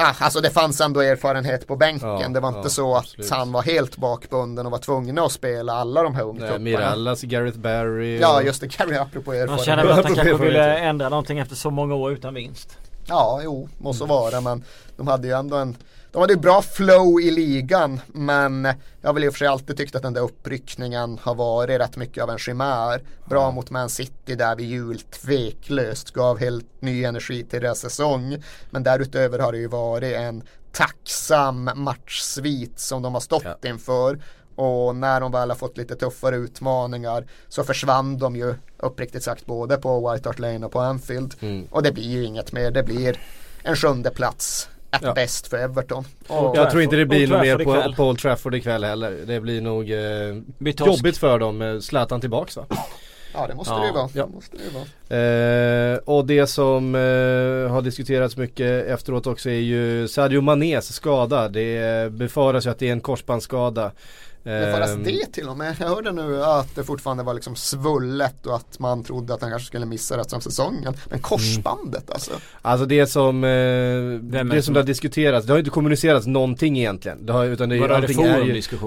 Speaker 2: Ja, alltså det fanns ändå erfarenhet på bänken.
Speaker 1: Ja,
Speaker 2: det var inte
Speaker 1: ja,
Speaker 2: så att
Speaker 1: absolut.
Speaker 2: han var helt bakbunden och var tvungen att spela alla de här ungtupparna.
Speaker 1: Mirallas, Gareth Barry.
Speaker 2: Ja,
Speaker 1: och-
Speaker 2: just det, Gary apropå
Speaker 3: Man
Speaker 2: erfarenhet.
Speaker 3: känner väl att han kanske ville ändra någonting efter så många år utan vinst.
Speaker 2: Ja, jo, må så vara, men de hade ju ändå en de hade ju bra flow i ligan men jag har väl i och för sig alltid tyckt att den där uppryckningen har varit rätt mycket av en chimär. Bra mot Man City där vid jul tveklöst gav helt ny energi till deras säsong. Men därutöver har det ju varit en tacksam matchsvit som de har stått
Speaker 1: Ja.
Speaker 2: inför. Och när de väl har fått lite tuffare utmaningar så försvann de ju uppriktigt sagt både på White Hart Lane och på Anfield.
Speaker 1: Mm.
Speaker 2: Och det blir ju inget mer, det blir en sjunde plats at
Speaker 1: Ja.
Speaker 2: bäst för Everton. Och,
Speaker 1: Jag tror inte det blir något mer på, på Old Trafford ikväll heller. Det blir nog eh, jobbigt för dem. med Zlatan tillbaks va?
Speaker 2: ja det måste
Speaker 3: Ja.
Speaker 2: det ju vara.
Speaker 1: Ja.
Speaker 2: Det måste det ju vara.
Speaker 1: Eh, och det som eh, har diskuterats mycket efteråt också är ju Sadio Manés skada. Det befaras ju att det är en korsbandsskada.
Speaker 2: Det
Speaker 1: Ehm,
Speaker 2: det till och med. Jag hörde nu att det fortfarande var liksom svullet och att man trodde att han kanske skulle missa resten av säsongen. Men korsbandet alltså.
Speaker 1: Alltså det som, eh, det
Speaker 3: det
Speaker 1: som
Speaker 3: som-
Speaker 1: det har diskuterats, det har inte kommunicerats någonting egentligen. Det har, utan det, är-
Speaker 3: det
Speaker 1: är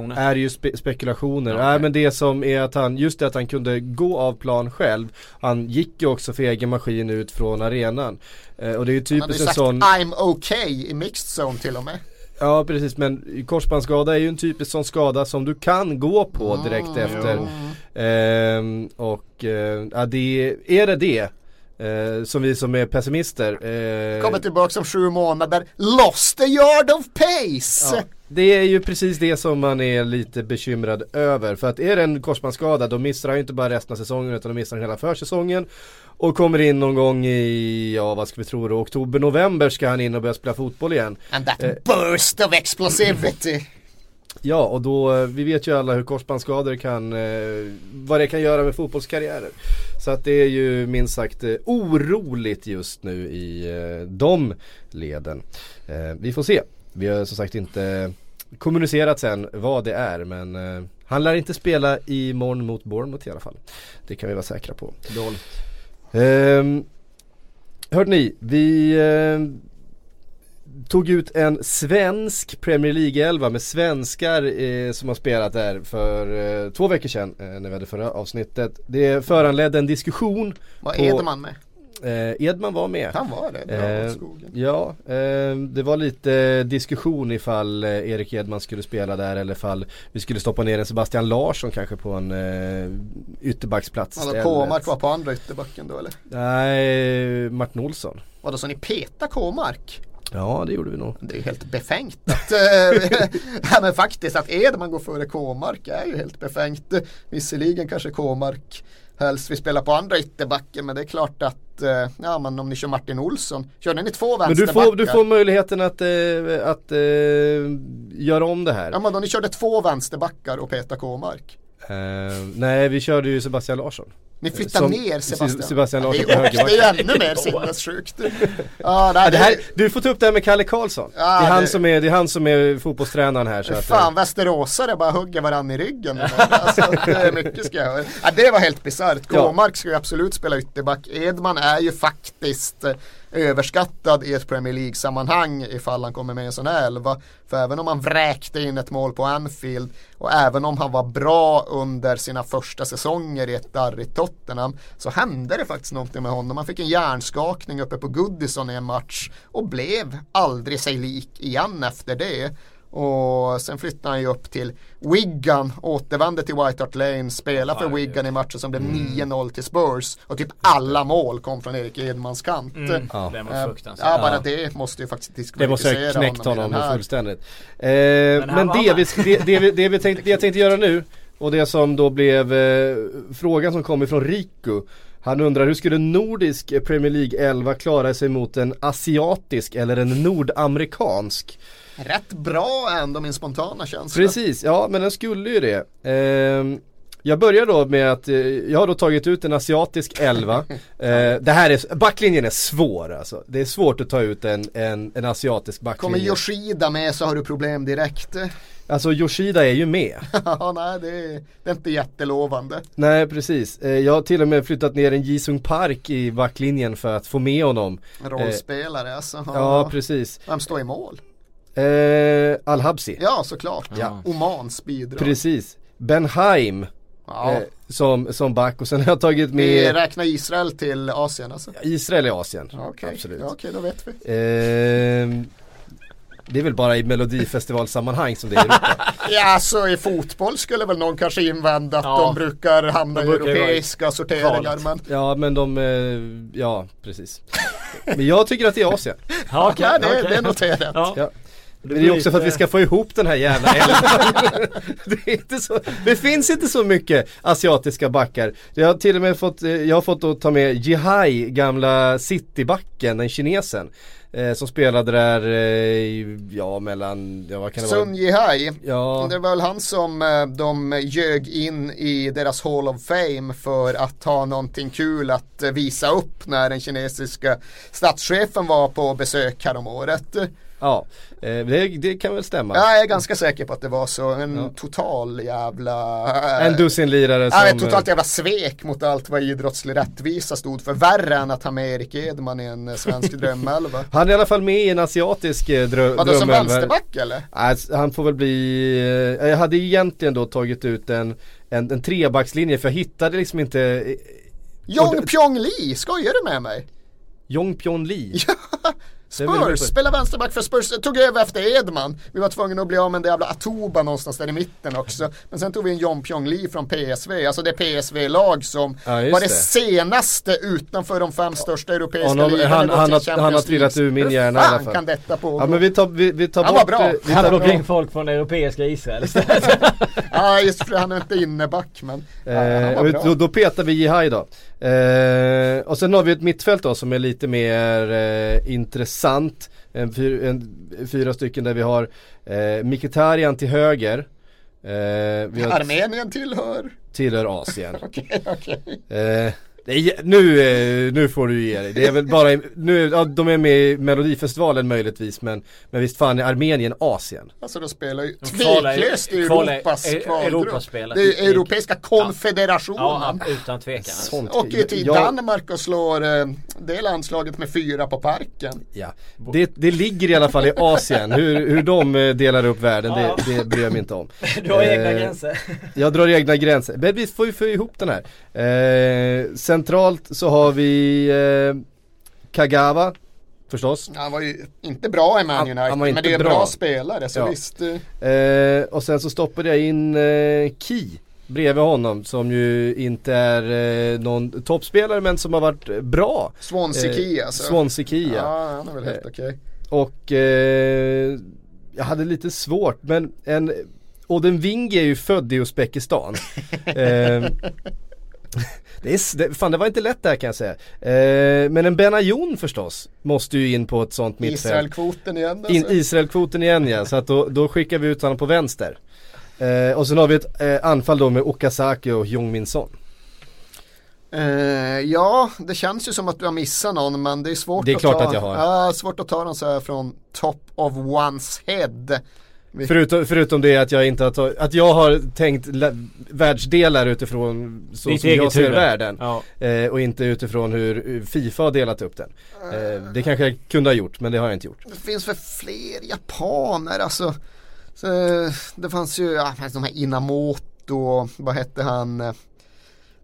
Speaker 1: ju, är ju spe, spekulationer.
Speaker 3: Ja,
Speaker 1: Nej men det som är att han, just det att han kunde gå av plan själv. Han gick ju också för egen maskin ut från arenan. Eh, och det är ju
Speaker 2: Han hade ju
Speaker 1: typiskt en
Speaker 2: sagt
Speaker 1: sån
Speaker 2: I'm okay i mixed zone till och med.
Speaker 1: Ja precis men korsbandsskada är ju en typisk sån skada som du kan gå på direkt
Speaker 2: Mm,
Speaker 1: efter. Ehm, och eh, ja, det, är det det eh, som vi som är pessimister eh,
Speaker 2: Kommer tillbaka om sju månader. Lost a yard of pace!
Speaker 1: ja, Det är ju precis det som man är lite bekymrad över. För att är det en korsbandsskada då missar han ju inte bara resten av säsongen utan då missar han hela försäsongen. Och kommer in någon gång i, ja vad ska vi tro då, oktober, november ska han in och börja spela fotboll igen.
Speaker 2: And that
Speaker 1: Eh.
Speaker 2: burst of explosivity.
Speaker 1: Ja och då, eh, vi vet ju alla hur korsbandsskador kan, eh, vad det kan göra med fotbollskarriärer. Så att det är ju minst sagt eh, oroligt just nu i eh, de leden. Eh, vi får se. Vi har som sagt inte kommunicerat sen vad det är men eh, han lär inte spela imorgon mot Bournemouth i alla fall. Det kan vi vara säkra på.
Speaker 3: Dåligt.
Speaker 1: Ehm, hörde ni, vi eh, tog ut en svensk Premier League-elva med svenskar eh, som har spelat där för eh, två veckor sedan eh, när vi hade förra avsnittet. Det föranledde en diskussion.
Speaker 2: Vad
Speaker 1: På-
Speaker 2: är man med?
Speaker 1: Eh, Edman var med.
Speaker 2: Han var det, bra
Speaker 1: Eh,
Speaker 2: skogen.
Speaker 1: Ja, eh, det var lite diskussion ifall eh, Erik Edman skulle spela där eller ifall vi skulle stoppa ner en Sebastian Larsson kanske på en eh, ytterbacksplats.
Speaker 2: K-mark var på andra ytterbacken då eller?
Speaker 1: Nej, Martin Olsson.
Speaker 2: Vadå så ni peta K-mark?
Speaker 1: Ja det gjorde vi nog.
Speaker 2: Det är ju helt befängt att, eh, <laughs> ja, men faktiskt att Edman går före K-mark är ju helt befängt. Visserligen kanske K-mark helst vill spela på andra ytterbacken men det är klart att eh, ja men om ni kör Martin Olsson, körde ni två
Speaker 1: Men du
Speaker 2: vänsterbackar?
Speaker 1: får, du får möjligheten att, eh, att eh, göra om det här.
Speaker 2: Ja men då ni körde två vänsterbackar och peta K-mark.
Speaker 1: Eh, nej vi körde ju Sebastian Larsson.
Speaker 2: Ni flyttar
Speaker 1: Som-
Speaker 2: ner Sebastian.
Speaker 1: Sebastian
Speaker 2: Ja,
Speaker 1: Larsson
Speaker 2: det,
Speaker 1: på
Speaker 2: är, det är ännu mer sinnessjukt. Ja, <laughs> nej,
Speaker 1: Ja, det här,
Speaker 2: det,
Speaker 1: du får ta upp det här med Kalle Karlsson.
Speaker 2: Ja,
Speaker 1: det, är han
Speaker 2: det-
Speaker 1: som är, det är han som är fotbollstränaren här. Så att, eh,
Speaker 2: Fan västeråsare bara hugger varann i ryggen. alltså, det är mycket ska jag ja, Det var helt bisarrt.
Speaker 1: Ja.
Speaker 2: K-mark ska ju absolut spela ytterback. Edman är ju faktiskt eh, överskattad i ett Premier League-sammanhang ifall han kommer med i en sån här elva. För även om han vräkte in ett mål på Anfield och även om han var bra under sina första säsonger i ett darrigt Tottenham så hände det faktiskt någonting med honom. Han fick en hjärnskakning uppe på Goodison i en match och blev aldrig sig lik igen efter det. Och sen flyttade han ju upp till Wigan, återvände till White Hart Lane, spelade för Wigan i matchen som blev 9-0 till Spurs. Och typ alla mål kom från Erik Edmans kant.
Speaker 3: Mm.
Speaker 1: Ja.
Speaker 3: Den var
Speaker 2: Eh,
Speaker 3: fruktansvärd.
Speaker 2: Ja, bara det måste ju faktiskt
Speaker 1: Det
Speaker 2: diskvalificera
Speaker 1: måste ha knäckt honom
Speaker 2: här.
Speaker 1: fullständigt. Eh, men det vi, det, det, vi, det, vi tänkte, det jag tänkte göra nu och det som då blev eh, frågan som kom ifrån Riku. Han undrar hur skulle en nordisk Premier League 11 klara sig mot en asiatisk eller en nordamerikansk?
Speaker 2: Rätt bra ändå min spontana känsla.
Speaker 1: Precis, ja men den skulle ju det. Ehm, jag börjar då med att eh, jag har då tagit ut en asiatisk 11. <laughs> Eh, det här är, backlinjen är svår alltså. Det är svårt att ta ut en, en, en asiatisk
Speaker 2: Kommer
Speaker 1: backlinje.
Speaker 2: Yoshida med så har du problem direkt.
Speaker 1: Alltså Yoshida är ju med. <laughs>
Speaker 2: Ja, nej det är, det är inte jättelovande.
Speaker 1: Nej precis, eh, jag har till och med flyttat ner en Jisung Park i backlinjen för att få med honom.
Speaker 2: Rollspelare alltså.
Speaker 1: Ja precis.
Speaker 2: Vem står i mål?
Speaker 1: Eh, Al-Habsi.
Speaker 2: Ja, såklart.
Speaker 1: Ja.
Speaker 2: Omans bidrag.
Speaker 1: Precis. Ben Haim
Speaker 2: Ja.
Speaker 1: eh, som, som back och sen har jag tagit
Speaker 2: Vi
Speaker 1: med
Speaker 2: räknar Israel till Asien alltså.
Speaker 1: Israel i Asien.
Speaker 2: Okej,
Speaker 1: Absolut.
Speaker 2: ja, okej, då vet vi.
Speaker 1: Ehm, det är väl bara i melodifestivalsammanhang som det är i Europa. <laughs>
Speaker 2: Ja, så i fotboll skulle väl någon kanske invända att
Speaker 3: Ja.
Speaker 2: de brukar hamna
Speaker 3: De
Speaker 2: i
Speaker 3: brukar i
Speaker 2: europeiska sorteringar. Men
Speaker 1: Ja men de, eh, ja precis. Men jag tycker att det är Asien.
Speaker 3: Ja, okej,
Speaker 2: ja, det,
Speaker 3: okej.
Speaker 2: det är noterat.
Speaker 3: Ja.
Speaker 1: Ja. Men det är också för att vi ska få ihop den här jävla <laughs> det, så, det finns inte så mycket asiatiska backar. Jag har till och med fått, eh, jag har fått att ta med Jihai, gamla citybacken, den kinesen. Eh, som spelade där, eh, ja mellan, ja vad kan det
Speaker 2: Sun
Speaker 1: vara?
Speaker 2: Jihai.
Speaker 1: Ja,
Speaker 2: Det var väl han som eh, de ljög in i deras Hall of Fame för att ha någonting kul att eh, visa upp när den kinesiska statschefen var på besök häromåret.
Speaker 1: ja det, det kan väl stämma.
Speaker 2: Jag är ganska säker på att det var så. En
Speaker 1: Ja.
Speaker 2: total jävla... eh,
Speaker 1: En dussinlirare
Speaker 2: Ja, ett
Speaker 1: som...
Speaker 2: totalt jävla svek mot allt vad idrottslig rättvisa stod för. Värre än att ha med Erik Edman i en eh, svensk <laughs> drömelva.
Speaker 1: Han är i alla fall med i en asiatisk eh, drö-
Speaker 2: Vadå som
Speaker 1: drömelva.
Speaker 2: vänsterback eller?
Speaker 1: Nej, han får väl bli, eh, jag hade egentligen då tagit ut en, en, en trebackslinje för jag hittade liksom inte eh,
Speaker 2: Jong Pyong Lee, skojar du med mig?
Speaker 1: Jong Pyon Lee. <laughs>
Speaker 2: Spurs, spelar vänsterback för Spurs, tog över efter Edman. Vi var tvungna att bli av med en jävla Atoba någonstans där i mitten också. Men sen tog vi en John Pyong Lee från PSV, alltså det PSV-lag som
Speaker 1: Ja,
Speaker 2: var det,
Speaker 1: det.
Speaker 2: senaste utanför de fem största europeiska
Speaker 1: Honom-
Speaker 2: ligorna.
Speaker 1: han- han
Speaker 2: Champions
Speaker 1: han har trillat ur min hjärna i alla fall.
Speaker 2: kan detta pågå?
Speaker 1: Ja men vi tar, vi, vi tar
Speaker 2: Han var
Speaker 1: bort
Speaker 2: bra.
Speaker 1: eh, vi
Speaker 3: Han
Speaker 1: tar,
Speaker 3: drog in folk från europeiska Israel. <laughs>
Speaker 2: Ja just för han är inte inneback men ja, han
Speaker 1: eh,
Speaker 2: var
Speaker 1: och
Speaker 2: bra.
Speaker 1: då, då petar vi Jihai då. Eh, och sen har vi ett mittfält då som är lite mer eh, intressant. En, fyr, en, fyra stycken där vi har eh, Mkhitaryan till höger. Eh,
Speaker 2: Armenien tillhör.
Speaker 1: tillhör Asien. <laughs>
Speaker 2: Okej, okej.
Speaker 1: Är, nu, eh, nu får du ge dig. Det är väl bara, nu, ja, de är med i Melodifestivalen möjligtvis men, men visst fan är Armenien Asien?
Speaker 2: Alltså de spelar ju tveklöst i Europas
Speaker 3: e-
Speaker 2: kvalgrupp. Det är Europeiska konfederationen.
Speaker 3: ja, utan tvekan. Alltså.
Speaker 1: Sånt.
Speaker 2: Ju till
Speaker 1: Jag-
Speaker 2: Danmark och slår eh, det landslaget med fyra på parken.
Speaker 1: Ja, det, det ligger i alla fall i Asien. Hur, hur de eh, delar upp världen,
Speaker 3: Ja.
Speaker 1: det, det bryr jag mig inte om. <laughs>
Speaker 3: Du har egna gränser.
Speaker 1: Jag drar egna gränser. Men vi får ju få ihop den här. Eh, centralt så har vi eh, Kagawa, förstås.
Speaker 2: Han var ju inte bra i Man United, men det är bra,
Speaker 1: bra.
Speaker 2: spelare så
Speaker 1: Ja.
Speaker 2: visst. eh,
Speaker 1: Eh, och sen så stoppade jag in eh, Ki bredvid honom som ju inte är eh, någon toppspelare men som har varit bra.
Speaker 2: Swansea
Speaker 1: Eh,
Speaker 2: Key alltså.
Speaker 1: Swansea Ki ja.
Speaker 2: Han är väl helt okej.
Speaker 1: Och eh, jag hade lite svårt men en Oden Wingi är ju född i Uzbekistan. <laughs> det, är, det, fan det var inte lätt där kan jag säga. Eh, men en Benayoun förstås måste ju in på ett sånt mittfält.
Speaker 2: Israelkvoten igen alltså.
Speaker 1: In Israelkvoten igen ja, så att då, då skickar vi ut honom på vänster. Eh, och sen har vi ett eh, anfall då med Okazaki och Jong Son.
Speaker 2: Eh, ja, det känns ju som att du har missat någon men det är svårt
Speaker 1: Det är
Speaker 2: att ta.
Speaker 1: att jag har.
Speaker 2: Ja, svårt att ta dem så här från top of one's head. Vi-
Speaker 1: Förutom, förutom det att jag inte har tagit, att jag har tänkt världsdelar utifrån så
Speaker 3: Ditt
Speaker 1: som jag ser
Speaker 3: huvud.
Speaker 1: världen.
Speaker 3: Ja.
Speaker 1: Eh, och inte utifrån hur Fifa har delat upp den. Eh, det kanske jag kunde ha gjort men det har jag inte gjort.
Speaker 2: Det finns för fler japaner alltså. Så, det fanns ju ja, de här Inamoto och vad hette han? eh,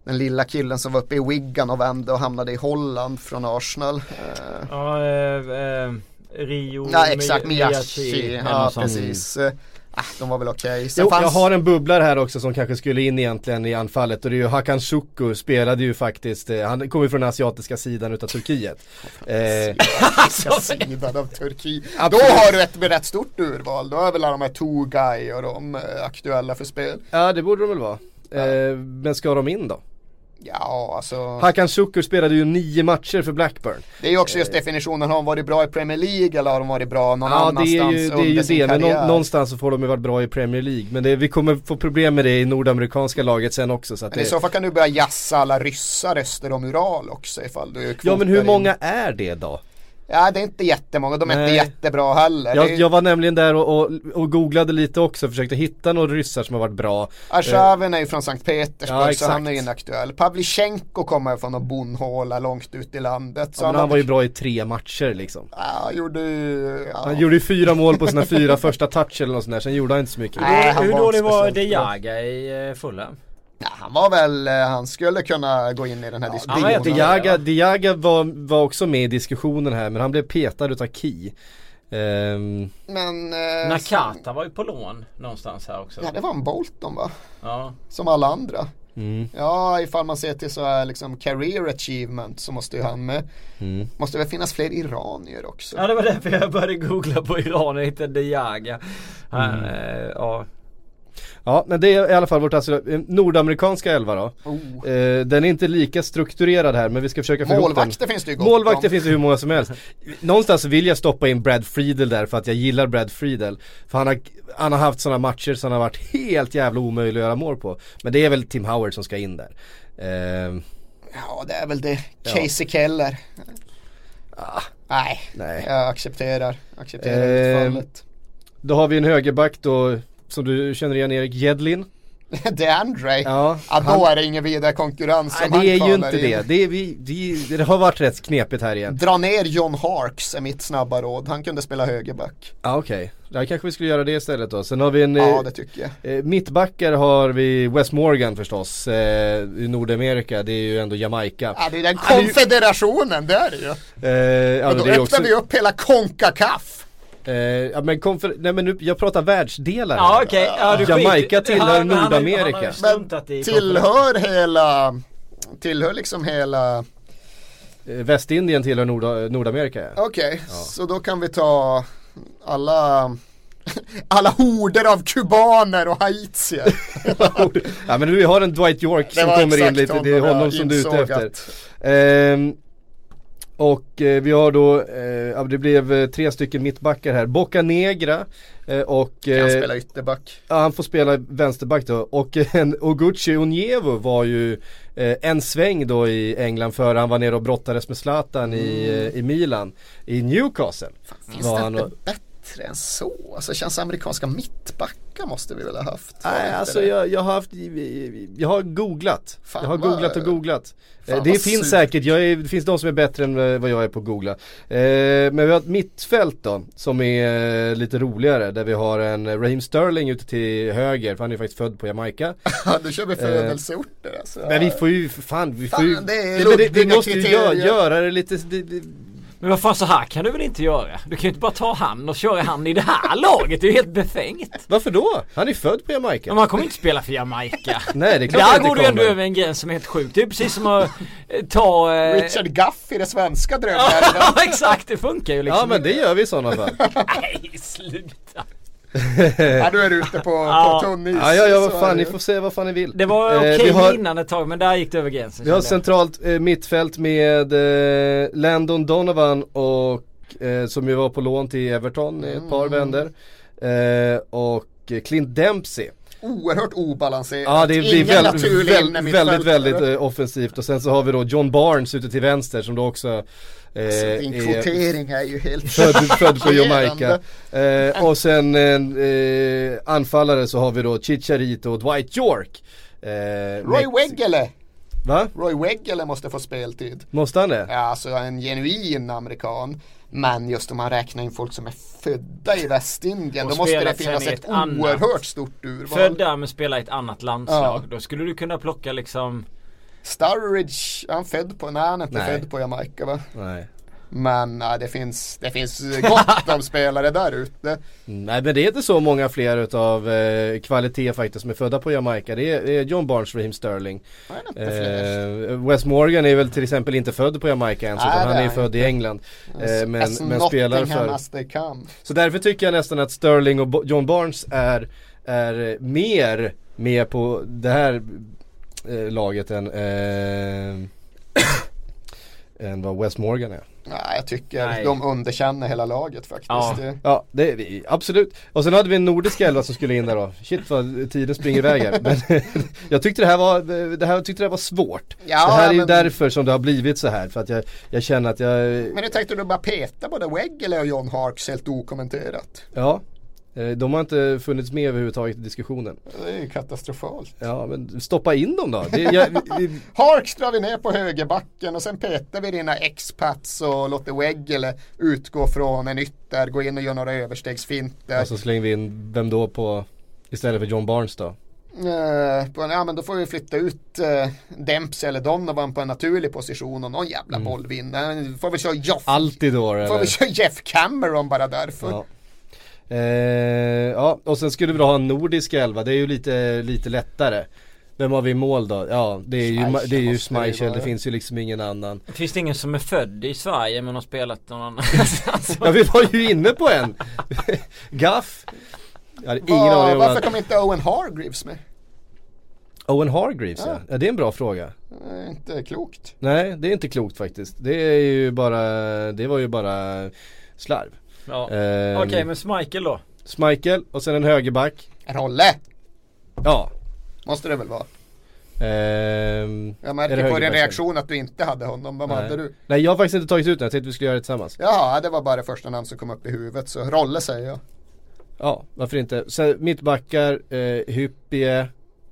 Speaker 2: Den lilla killen som var uppe i Wigan och vände och hamnade i Holland från Arsenal. Eh,
Speaker 3: Ja, eh, eh, Rio
Speaker 2: Ja exakt,
Speaker 3: Mi-
Speaker 2: Miyachi.
Speaker 3: eller
Speaker 2: Ja precis. Eh, ah, de var väl okej.
Speaker 1: Jo,
Speaker 2: fanns-
Speaker 1: jag har en bubblare här också som kanske skulle in egentligen i anfallet och det är ju Hakan Şükür spelade ju faktiskt, eh, han kommer ju från den asiatiska sidan utav Turkiet. <laughs> Eh,
Speaker 2: Asiatiska <laughs> sidan av Turkiet. Då har du ett rätt stort urval. Då är väl alla de här Tugay och de eh, aktuella för spel.
Speaker 1: ja det borde de väl vara. Eh, men ska de in då?
Speaker 2: Ja, alltså.
Speaker 1: Hakan Şükür spelade ju nio matcher för Blackburn.
Speaker 2: Det är ju också just definitionen, har de varit bra i Premier League eller har de varit bra någon
Speaker 1: Ja det är
Speaker 2: annanstans
Speaker 1: ju det, är ju det. men
Speaker 2: karriär?
Speaker 1: någonstans så får de ju varit bra i Premier League. Men det, vi kommer få problem med det i nordamerikanska laget sen också. Så att
Speaker 2: Men i
Speaker 1: det,
Speaker 2: så fall kan du börja jassa alla ryssar öster om Ural också ifall du
Speaker 1: ja men hur
Speaker 2: kvotar in.
Speaker 1: många är det då?
Speaker 2: Ja det är inte jättemånga, de är
Speaker 1: Nej.
Speaker 2: inte jättebra heller.
Speaker 1: Jag, jag var nämligen där och, och, och googlade lite också, försökte hitta några ryssar som har varit bra.
Speaker 2: Arshavin är ju från Sankt Petersburg
Speaker 1: Ja,
Speaker 2: så han är inaktuell. Pavlychenko kommer från någon bondhåla långt ut i landet. Så
Speaker 1: Ja, men
Speaker 2: har-
Speaker 1: han var ju bra i tre matcher liksom.
Speaker 2: Ja, gjorde ju... Ja.
Speaker 1: Han gjorde ju fyra mål på sina fyra <laughs> första touch eller något sånt där, sen gjorde han inte så mycket.
Speaker 2: Nej, han
Speaker 3: Hur
Speaker 2: var
Speaker 3: dålig var
Speaker 2: speciellt
Speaker 3: De. Jaga i eh, Fulham?
Speaker 2: Ja, han var väl, eh, han skulle kunna gå in i den här
Speaker 3: han
Speaker 2: diskussionen.
Speaker 3: jätte-
Speaker 1: Diaga, Diaga var, var också med i diskussionen här men han blev petad utav Key. Ehm,
Speaker 2: Men... Eh,
Speaker 3: Nakata var ju på lån någonstans här också.
Speaker 2: Ja, det var en Bolton va?
Speaker 3: Ja.
Speaker 2: Som alla andra.
Speaker 1: mm,
Speaker 2: Ja, ifall man ser till så här liksom career achievement så måste ju han med.
Speaker 1: mm.
Speaker 2: Måste väl finnas fler iranier också.
Speaker 3: ja det var därför jag började googla på Iran och hittade De Jaga. Han, eh, ja.
Speaker 1: Ja men det är i alla fall vårt alltså, eh, nordamerikanska elva då.
Speaker 2: Oh.
Speaker 1: Eh, den är inte lika strukturerad här men vi ska försöka få.
Speaker 2: Målvakter finns det ju gott
Speaker 1: Målvakter finns det hur många som helst. Någonstans vill jag stoppa in Brad Friedel där för att jag gillar Brad Friedel. För han har, han har haft sådana matcher som har varit helt jävla omöjliga att göra mål på. Men det är väl Tim Howard som ska in där. Ehm,
Speaker 2: Ja, det är väl det.
Speaker 1: Ja.
Speaker 2: Casey Keller. Nej,
Speaker 1: nej.
Speaker 2: jag accepterar. Accepterar
Speaker 1: Ehm,
Speaker 2: utfallet.
Speaker 1: Då har vi en högerback då som du känner igen Erik Jedlin. <laughs>
Speaker 2: DeAndre. Ja,
Speaker 1: Ja,
Speaker 2: då är det ingen vidare konkurrens
Speaker 1: Nej
Speaker 2: som
Speaker 1: det är
Speaker 2: han
Speaker 1: ju inte
Speaker 2: in.
Speaker 1: det. Det, är vi, vi, det har varit rätt knepigt här igen.
Speaker 2: Dra ner John Harks är mitt snabba råd. Han kunde spela högerback.
Speaker 1: Ja okej, där kanske vi skulle göra det istället då. Sen har vi en
Speaker 2: Ja,
Speaker 1: eh,
Speaker 2: det tycker jag.
Speaker 1: eh, Mittbackar har vi Wes Morgan förstås, eh, i Nordamerika, det är ju ändå Jamaica.
Speaker 2: Ja, det är den
Speaker 1: Han är ju-
Speaker 2: konfederationen, det är det ju.
Speaker 1: Eh, ja,
Speaker 2: Och då
Speaker 1: det
Speaker 2: öppnar
Speaker 1: också,
Speaker 2: vi upp hela Concacaf.
Speaker 1: Eh, ja men konfer- nej men nu, jag pratar världsdelar
Speaker 3: Ja okej, ja, du
Speaker 1: Jamaica
Speaker 3: skit-
Speaker 1: tillhör
Speaker 3: han- han-
Speaker 1: Nordamerika.
Speaker 3: Han har
Speaker 2: Men tillhör hela, tillhör liksom hela,
Speaker 1: Eh, Västindien tillhör Nord- Nordamerika ja.
Speaker 2: okej, så då kan vi ta alla, alla horder av kubaner och haitier. <laughs>
Speaker 1: ja men vi har en Dwight York som kommer in lite, det är
Speaker 2: honom
Speaker 1: som du är ute efter.
Speaker 2: att-
Speaker 1: Ehm, och eh, vi har då, eh, det blev eh, tre stycken mittbackar här. Boca Negra eh, och
Speaker 2: Kan
Speaker 1: eh,
Speaker 2: spela ytterback.
Speaker 1: ja, han får spela vänsterback då. Och eh, en Oguchi Onyevo var ju en sväng då i England före han var nere och brottades med Zlatan i, eh, i Milan. I Newcastle.
Speaker 2: Finns
Speaker 1: var
Speaker 2: det
Speaker 1: han
Speaker 2: inte
Speaker 1: och-
Speaker 2: bättre än så? Alltså känns amerikanska mittbackar måste vi väl ha haft?
Speaker 1: Nej alltså
Speaker 2: det?
Speaker 1: jag, jag har haft, jag har googlat.
Speaker 2: Fan,
Speaker 1: jag har
Speaker 2: vad-
Speaker 1: googlat och googlat. Eh, det finns
Speaker 2: surt.
Speaker 1: säkert, är, det finns de som är bättre än eh, vad jag är på att googla. Eh, men vi har ett mittfält då som är lite roligare där vi har en Raheem Sterling ute till höger för han är faktiskt född på Jamaica. <laughs>
Speaker 2: Ja, då kör vi födelseorter alltså.
Speaker 1: Men vi får ju fan, vi får
Speaker 2: Fan,
Speaker 1: ju,
Speaker 2: det är
Speaker 1: men det, vi måste ju
Speaker 2: kriterier.
Speaker 1: gö- göra det lite, det, det,
Speaker 3: Men vad fan så här kan du väl inte göra? Du kan ju inte bara ta han och köra han i det här laget, det är ju helt befängt.
Speaker 1: varför då? Han är född på Jamaica.
Speaker 3: Men man kommer inte spela för Jamaica. <laughs>
Speaker 1: Nej det är klart
Speaker 3: Där
Speaker 1: han
Speaker 3: går
Speaker 1: inte
Speaker 3: du ändå över en gräns som är helt sjuk. Det är precis som att eh, ta... Eh...
Speaker 2: Richard Guff i det svenska <laughs> drömmen.
Speaker 3: Ja exakt, det funkar ju liksom
Speaker 1: Ja men det gör vi i sådana fall. <laughs>
Speaker 3: Nej sluta.
Speaker 2: Ja, <laughs> du är ute på,
Speaker 3: Ja.
Speaker 2: på tunn is.
Speaker 1: Ja, ja, ja vad fan, ni får se vad fan ni vill.
Speaker 3: Det var
Speaker 1: Eh,
Speaker 3: okej
Speaker 1: vi har-
Speaker 3: innan ett tag men där gick det över gränsen.
Speaker 1: Vi har centralt eh, mittfält med eh, Landon Donovan och eh, som ju var på lån till Everton i ett par
Speaker 2: Mm.
Speaker 1: vänder. Eh, och Clint Dempsey.
Speaker 2: Oerhört obalanserat.
Speaker 1: Ja det blir väldigt, väldigt, väldigt, väldigt eh, offensivt och sen så har vi då John Barnes ute till vänster som då också
Speaker 2: Alltså, din
Speaker 1: är
Speaker 2: kvotering är ju helt <laughs>
Speaker 1: född, född på Jamaica. Eh, och sen en eh, anfallare så har vi då Chicharito och Dwight York. Eh,
Speaker 2: Roy Weggele.
Speaker 1: Va?
Speaker 2: Roy Weggele måste få speltid.
Speaker 1: Måste han det?
Speaker 2: Ja, alltså en genuin amerikan. Men just om man räknar in folk som är födda i Västindien
Speaker 3: Och
Speaker 2: då måste det finnas ett
Speaker 3: ett annat-
Speaker 2: oerhört stort urval.
Speaker 3: Födda men spela i ett annat landslag.
Speaker 2: Ja.
Speaker 3: Då skulle du kunna plocka liksom
Speaker 2: Sturridge, är han född på, nej han är inte
Speaker 1: Nej.
Speaker 2: född på Jamaica va?
Speaker 1: Nej.
Speaker 2: Men nej, det finns, det finns gott <laughs> om spelare där ute.
Speaker 1: Mm, Nej men det är inte så många fler utav eh, kvalitet faktiskt som är födda på Jamaica. Det är, är John Barnes, Raheem Sterling.
Speaker 2: Nej.
Speaker 1: Eh, Wes Morgan är väl till exempel inte född på Jamaica ens
Speaker 2: Nej,
Speaker 1: utan han
Speaker 2: är
Speaker 1: är
Speaker 2: han
Speaker 1: född i
Speaker 2: inte.
Speaker 1: England.
Speaker 2: As-
Speaker 1: Eh, men men spelar för... Så därför tycker jag nästan att Sterling och John Barnes är, är mer med på det här eh, laget än, eh, än vad Wes Morgan är.
Speaker 2: Nej, jag tycker
Speaker 3: Nej.
Speaker 2: de underkänner hela laget faktiskt.
Speaker 3: Ja.
Speaker 1: Ja, det är vi, absolut. Och sen hade vi en nordisk elva som skulle in där då. Shit vad tiden springer iväg här. Men <laughs> jag tyckte det här var, det här, tyckte det här var svårt.
Speaker 2: Ja,
Speaker 1: det här är ju
Speaker 2: men-
Speaker 1: därför som det har blivit så här. För att jag, jag känner att jag,
Speaker 2: Men nu tänkte du bara peta både Weggele och John Harks helt okommenterat.
Speaker 1: ja. Eh, De har inte funnits med överhuvudtaget i diskussionen.
Speaker 2: Det är ju katastrofalt.
Speaker 1: Ja men stoppa in dem då. Det, jag, vi, <laughs>
Speaker 2: Harks drar vi ner på högerbacken och sen petar vi dina expats och låter Weggele utgå från en ytter, gå in och göra några överstegsfinter.
Speaker 1: och så slänger vi in, vem då på, istället för John Barnes då?
Speaker 2: Eh, på, ja men då får vi flytta ut uh, Dempsey eller Donovan på en naturlig position och någon jävla boll vinner. Får vi köra Jeff,
Speaker 1: Alltid då
Speaker 2: får
Speaker 1: eller?
Speaker 2: vi köra Jeff Cameron bara därför.
Speaker 1: Ja. Eh, ja, och sen skulle vi då ha en nordisk elva, det är ju lite, lite lättare. Vem har vi i mål då? Ja, det är ju,
Speaker 2: Schmeichel
Speaker 1: det är ju Schmeichel, det finns ju liksom ingen annan.
Speaker 3: Finns det ingen som är född i Sverige men har spelat någon annanstans? <laughs>
Speaker 1: Ja, vi var ju inne på en! <laughs> Gaff. Jag hade ingen
Speaker 2: Var-
Speaker 1: aning
Speaker 2: varför kom inte Owen Hargreaves med?
Speaker 1: Owen Hargreaves. Ja.
Speaker 2: ja,
Speaker 1: det är en bra fråga.
Speaker 2: Det är inte klokt.
Speaker 1: Nej, det är inte klokt faktiskt. Det är ju bara, det var ju bara slarv.
Speaker 3: Ja.
Speaker 1: Ehm,
Speaker 3: Okej men Schmeichel då?
Speaker 1: Schmeichel och sen en högerback.
Speaker 2: Rolle
Speaker 1: Ja.
Speaker 2: måste det väl vara.
Speaker 1: Ehm,
Speaker 2: Jag
Speaker 1: är
Speaker 2: märker
Speaker 1: det
Speaker 2: på din reaktion att du inte hade honom. Vad hade
Speaker 1: Nej.
Speaker 2: du?
Speaker 1: Nej jag har faktiskt inte tagit ut den, jag tänkte vi skulle göra det tillsammans.
Speaker 2: Jaha, det var bara det första namn som kom upp i huvudet. Så Rolle säger jag.
Speaker 1: Ja, varför inte. Sen mittbackar, eh, Hyppie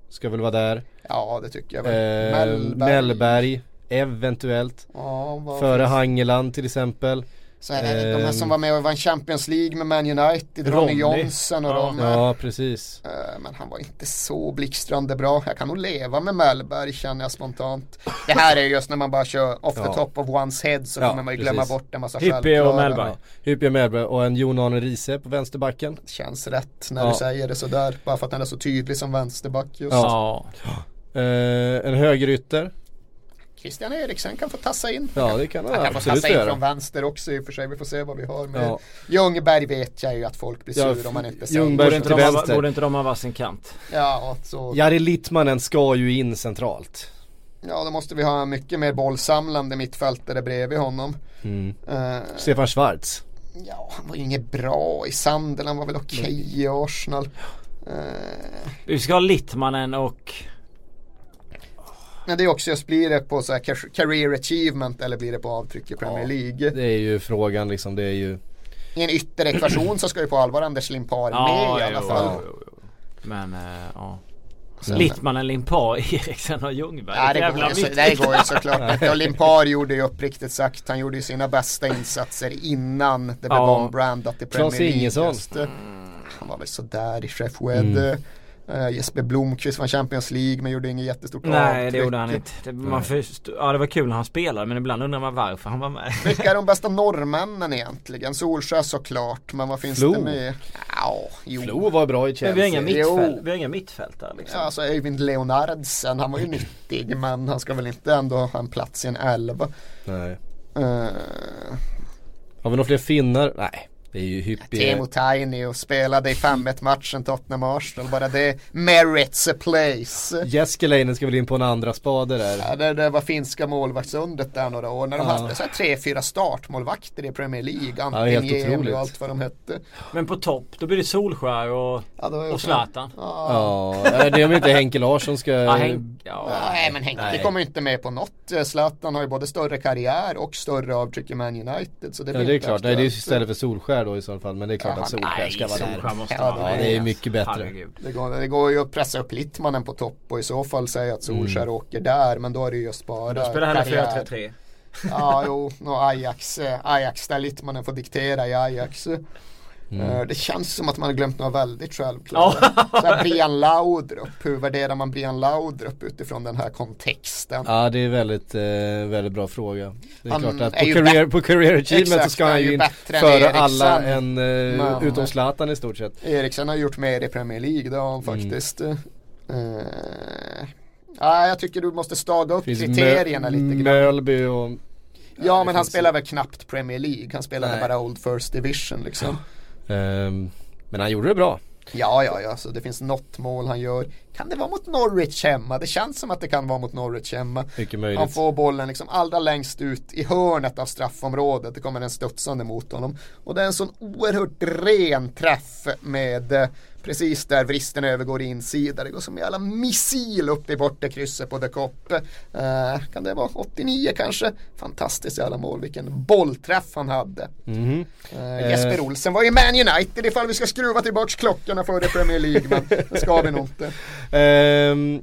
Speaker 1: ska väl vara där.
Speaker 2: Ja, det tycker jag
Speaker 1: Eh,
Speaker 2: väl.
Speaker 1: Mellberg. eventuellt.
Speaker 2: Ja,
Speaker 1: Före
Speaker 2: finns-
Speaker 1: Hangeland till exempel.
Speaker 2: Så är det de här
Speaker 1: Ehm.
Speaker 2: som var med och vann Champions League med Man United, Ronny
Speaker 3: Ronny.
Speaker 2: Johnson och
Speaker 3: Ja.
Speaker 2: de.
Speaker 1: Ja, precis.
Speaker 2: Eh, Men han var inte så blixtrande bra. Jag kan nog leva med Mellberg känner jag spontant. Det här är just när man bara kör off the
Speaker 1: Ja.
Speaker 2: top of one's head så
Speaker 1: Ja,
Speaker 2: kommer man ju glömma
Speaker 1: precis.
Speaker 2: bort en massa
Speaker 3: Hippie och. Mellberg.
Speaker 1: Ja. Hyppie Mellberg och en Jon Arne Riise på vänsterbacken.
Speaker 2: Känns rätt när
Speaker 1: Ja.
Speaker 2: du säger det sådär. Bara för att han är så tydlig som vänsterback just.
Speaker 1: Ja.
Speaker 3: Ja.
Speaker 1: Eh, en högerytter.
Speaker 2: Christian Eriksen kan få tassa in.
Speaker 1: Ja det kan han,
Speaker 2: Han kan få
Speaker 1: absolut
Speaker 2: tassa in
Speaker 1: göra.
Speaker 2: från vänster också i och för sig. Vi får se vad vi har med.
Speaker 1: Ja.
Speaker 2: Ljungberg vet jag ju att folk blir
Speaker 1: Ja,
Speaker 2: sur om man inte säger.
Speaker 1: Ljungberg
Speaker 3: Borde inte,
Speaker 1: till
Speaker 3: de ha,
Speaker 1: vänster.
Speaker 3: borde inte de ha varsin kant?
Speaker 2: Ja, så.
Speaker 1: Jari Littmanen ska ju in centralt.
Speaker 2: Ja, då måste vi ha mycket mer bollsamlande mittfältare bredvid honom.
Speaker 1: Mm.
Speaker 2: Eh,
Speaker 1: Stefan Schwarz.
Speaker 2: ja, han var ju inget bra i Sandel. Han var väl okej i Arsenal. Eh,
Speaker 3: Vi ska ha Littmanen och
Speaker 2: men det är också just, blir det på så här ca- career achievement eller blir det på avtryck i Premier
Speaker 1: Ja.
Speaker 2: League?
Speaker 1: Det är ju frågan liksom, det är ju
Speaker 2: I en ytterekvation så ska ju på allvar Anders Limpar med i alla
Speaker 3: jo,
Speaker 2: fall.
Speaker 3: jo, jo. Men eh, ja.
Speaker 2: Sen-
Speaker 3: Littmannen, Limpar, <laughs> Eriksen och Ljungberg.
Speaker 2: Ja, det, går
Speaker 3: jävla
Speaker 2: ju så,
Speaker 3: mittfält.
Speaker 2: det går ju såklart inte. <laughs> Och Limpar gjorde ju uppriktigt sagt, han gjorde ju sina bästa insatser innan det blev
Speaker 3: Ja.
Speaker 2: ombrandat i Premier
Speaker 1: Claes
Speaker 2: League.
Speaker 1: Ingesson.
Speaker 2: Just, eh, Han var väl sådär i Chef Wed. Eh, Jesper Blomqvist vann Champions League men gjorde inget jättestort
Speaker 3: Nej det
Speaker 2: avtryck.
Speaker 3: gjorde han inte. Det, man först, ja det var kul när han spelade men ibland undrar man varför han var med. <laughs>
Speaker 2: Vilka är de bästa norrmännen egentligen? Solskjaer såklart, men vad finns
Speaker 1: Flo.
Speaker 2: det mer? Ja, jo.
Speaker 1: Flo var bra i
Speaker 3: Men vi har inga,
Speaker 1: Chelsea.
Speaker 2: Jo.
Speaker 3: mittfält, vi har inga mittfältare liksom.
Speaker 2: Ja, alltså Öyvind Leonardsen, han var ju nyttig men han ska väl inte ändå ha en plats i en elva.
Speaker 1: Nej.
Speaker 2: Uh,
Speaker 1: Har vi några fler finnar? Nej. Det är ju Hyppie.
Speaker 2: Teemu Taini och spelade i 5-1 matchen Tottenham Arsenal. Bara det merits a place.
Speaker 1: Jeskelainen ska väl in på en andra spade där.
Speaker 2: Ja, det, det var finska målvaktsundret där några år när de
Speaker 1: Ja.
Speaker 2: hade så här tre, fyra startmålvakter i Premier League.
Speaker 1: Ja,
Speaker 2: Anton
Speaker 1: helt
Speaker 2: och allt vad de hette.
Speaker 3: Men på topp då blir det Solskär och,
Speaker 2: Ja, det
Speaker 3: och Zlatan.
Speaker 2: Ja.
Speaker 1: Ja, det är om inte Henke Larsson ska...
Speaker 3: Ja, Henk, ja.
Speaker 2: Nej men Henke
Speaker 1: Nej.
Speaker 2: kommer ju inte med på något. Zlatan har ju både större karriär och större avtryck i Man United. Så det
Speaker 1: Ja
Speaker 2: blir
Speaker 1: det är klart, nej det är istället för Solskär då i så fall men det är klart
Speaker 2: Jaha,
Speaker 1: att Solskär
Speaker 3: Nej,
Speaker 1: ska vara där.
Speaker 3: Måste
Speaker 2: Ja, det
Speaker 1: är mycket bättre.
Speaker 3: Herregud.
Speaker 2: Det går, det går ju att pressa upp Littmanen på topp och i så fall säga att Solskjaer åker där men då är det ju just bara
Speaker 3: Då spelar
Speaker 2: karriär.
Speaker 3: 4-3-3.
Speaker 2: Ja, jo, no, Ajax, eh, Ajax där Littmannen får diktera i Ajax. Eh, Det känns som att man har glömt något väldigt självklart. Så här, Brian Laudrup, hur värderar man Brian Laudrup utifrån den här kontexten?
Speaker 1: Ja det är väldigt, eh, väldigt bra fråga. Det är
Speaker 2: Han
Speaker 1: klart att
Speaker 2: är
Speaker 1: på career, på career achievement så
Speaker 2: Exakt,
Speaker 1: ska
Speaker 2: han
Speaker 1: ju in före alla än, eh,
Speaker 2: Men-
Speaker 1: utom Zlatan i stort sett.
Speaker 2: Eriksen har gjort mer i Premier League, det har han
Speaker 1: Mm.
Speaker 2: faktiskt. Eh, ja, jag tycker du måste staga upp
Speaker 1: Finns
Speaker 2: kriterierna lite grann.
Speaker 1: Mölby och
Speaker 2: Ja,
Speaker 1: det
Speaker 2: men han spelar väl knappt Premier League. Han spelade
Speaker 1: Nej.
Speaker 2: bara Old First Division liksom.
Speaker 1: ehm, Men han gjorde det bra.
Speaker 2: Ja, ja, ja, så det finns något mål han gör. Kan det vara mot Norwich hemma? Det känns som att det kan vara mot Norwich hemma.
Speaker 1: Mycket
Speaker 2: Han
Speaker 1: möjligt.
Speaker 2: får bollen liksom allra längst ut i hörnet av straffområdet. Det kommer en studsande mot honom. Och det är en sån oerhört ren träff med eh, precis där vristen övergår i insida. Det går som en jävla missil upp i bortre krysset på de Koppe. Eh, kan det vara 89 kanske? Fantastiskt jävla mål. Vilken bollträff han hade.
Speaker 1: Mhm.
Speaker 2: Eh, Jesper Olsen var i Man United ifall vi ska skruva tillbaks klockorna före Premier League. Men det ska vi nog inte. <laughs>
Speaker 1: Ehm,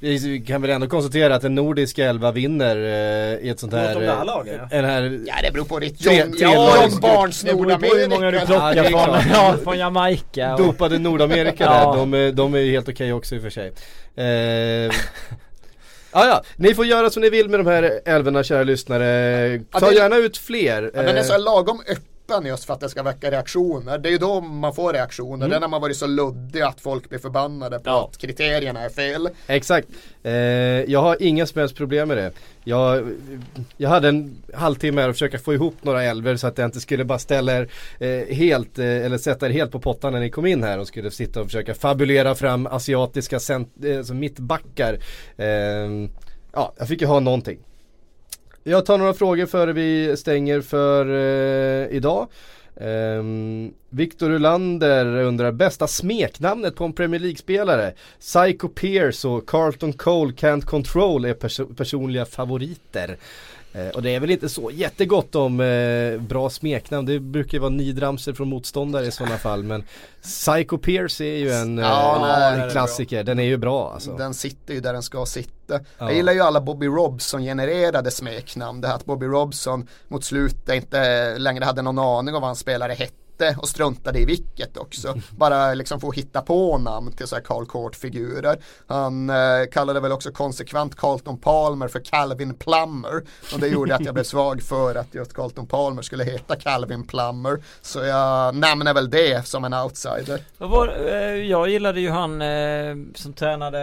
Speaker 1: vi kan väl ändå konstatera att en nordisk elva vinner eh, i ett sånt här...
Speaker 5: Mot de där
Speaker 1: eh,
Speaker 5: lagen, ja.
Speaker 1: En här
Speaker 2: Ja det beror på ditt John,
Speaker 1: tre
Speaker 2: ja. John Barnes
Speaker 3: Det beror på hur många du
Speaker 2: Nordamerika.
Speaker 3: plockar
Speaker 1: Ja,
Speaker 3: från, ja, från Jamaica. Och,
Speaker 1: dopade Nordamerika
Speaker 3: Ja.
Speaker 1: där, de, är- de är ju helt okej också i och för sig. Ehm, Ja, ja, ni får göra som ni vill med de här älvorna kära lyssnare.
Speaker 2: Ja,
Speaker 1: Ta
Speaker 2: det-
Speaker 1: gärna ut fler.
Speaker 2: Ja, den är
Speaker 1: Eh,
Speaker 2: så här lagom öppen just för att det ska väcka reaktioner. Det är ju då man får reaktioner.
Speaker 1: Mm.
Speaker 2: Är när man varit så luddig att folk blir förbannade på
Speaker 3: Ja.
Speaker 2: att kriterierna är fel.
Speaker 1: Exakt. Eh, jag har inga som helst problem med det. Jag, jag hade en halvtimme här att försöka få ihop några älvor så att jag inte skulle bara ställa er eh, helt, eh, eller sätta er helt på pottan när ni kom in här och skulle sitta och försöka fabulera fram asiatiska cent, eh, alltså mittbackar. Eh, ja, jag fick ju ha någonting. Jag tar några frågor före vi stänger för eh, idag. Um, Victor Ulander undrar bästa smeknamnet på en Premier League-spelare. Psycho Pierce och Carlton Cole Can't Control är pers personliga favoriter. Eh, och det är väl inte så jättegott om eh, bra smeknamn. Det brukar ju vara nidramser från motståndare i sådana fall. Men Psycho Pierce är ju en, eh,
Speaker 2: Ja, nej,
Speaker 1: en klassiker. Den är ju bra alltså.
Speaker 2: Den sitter ju där den ska sitta.
Speaker 1: Ja.
Speaker 2: Jag gillar ju alla Bobby Robson genererade smeknamn. Det här att Bobby Robson mot slutet inte längre hade någon aning om vad han spelare hette och struntade i vilket också. Bara liksom få hitta på namn till så här Carl Court-figurer. Han eh, kallade väl också konsekvent Carlton Palmer för Calvin Plummer. Och det gjorde att jag blev <laughs> svag för att just Carlton Palmer skulle heta Calvin Plummer. Så jag nämner väl det som en outsider.
Speaker 3: Var, eh, jag gillade ju han eh, som tränade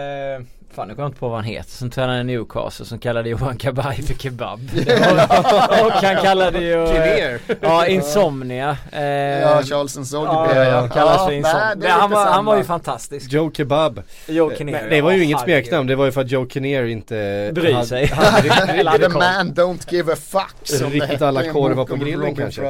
Speaker 3: Fan nu kommer jag inte på vad han heter. Som tränade Newcastle som kallade Johan Kabaj för kebab. <laughs> Och, och han kallade ju eh,
Speaker 1: Kinnear.
Speaker 3: Ja Insomnia. Eh,
Speaker 2: Ja, Charles Nzogby.
Speaker 3: Ja, ja, kallas för
Speaker 2: nej,
Speaker 3: Insomnia
Speaker 2: är
Speaker 3: han, var, han var ju fantastisk.
Speaker 1: Joe Kebab.
Speaker 3: Joe
Speaker 1: Eh,
Speaker 3: Kinnear
Speaker 1: Men det var ju inget smeknamn, det var ju för att Joe Kinnear inte
Speaker 3: Bryr sig. <laughs>
Speaker 2: The man don't give a fuck
Speaker 1: Riktigt alla korvar på grillen kanske.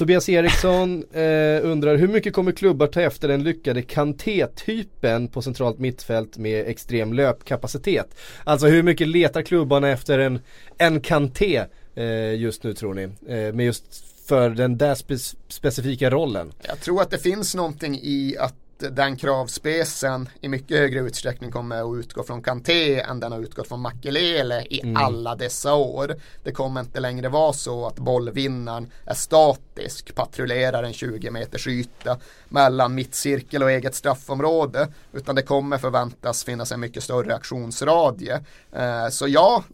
Speaker 1: Tobias Eriksson eh, undrar hur mycket kommer klubbar ta efter den lyckade Kanté-typen på centralt mittfält med extrem löpkapacitet? Alltså hur mycket letar klubbarna efter en, en Kanté eh, just nu tror ni? Eh, med just för den där spe- specifika rollen.
Speaker 2: Jag tror att det finns någonting i att den kravspecen i mycket högre utsträckning kommer att utgå från Kanté än den har utgått från Makelele i
Speaker 1: Mm.
Speaker 2: alla dessa år. Det kommer inte längre vara så att bollvinnaren är statisk, patrullerar en 20 meters yta mellan mittcirkel och eget straffområde. Utan det kommer förväntas finnas en mycket större aktionsradie. Eh, så ja,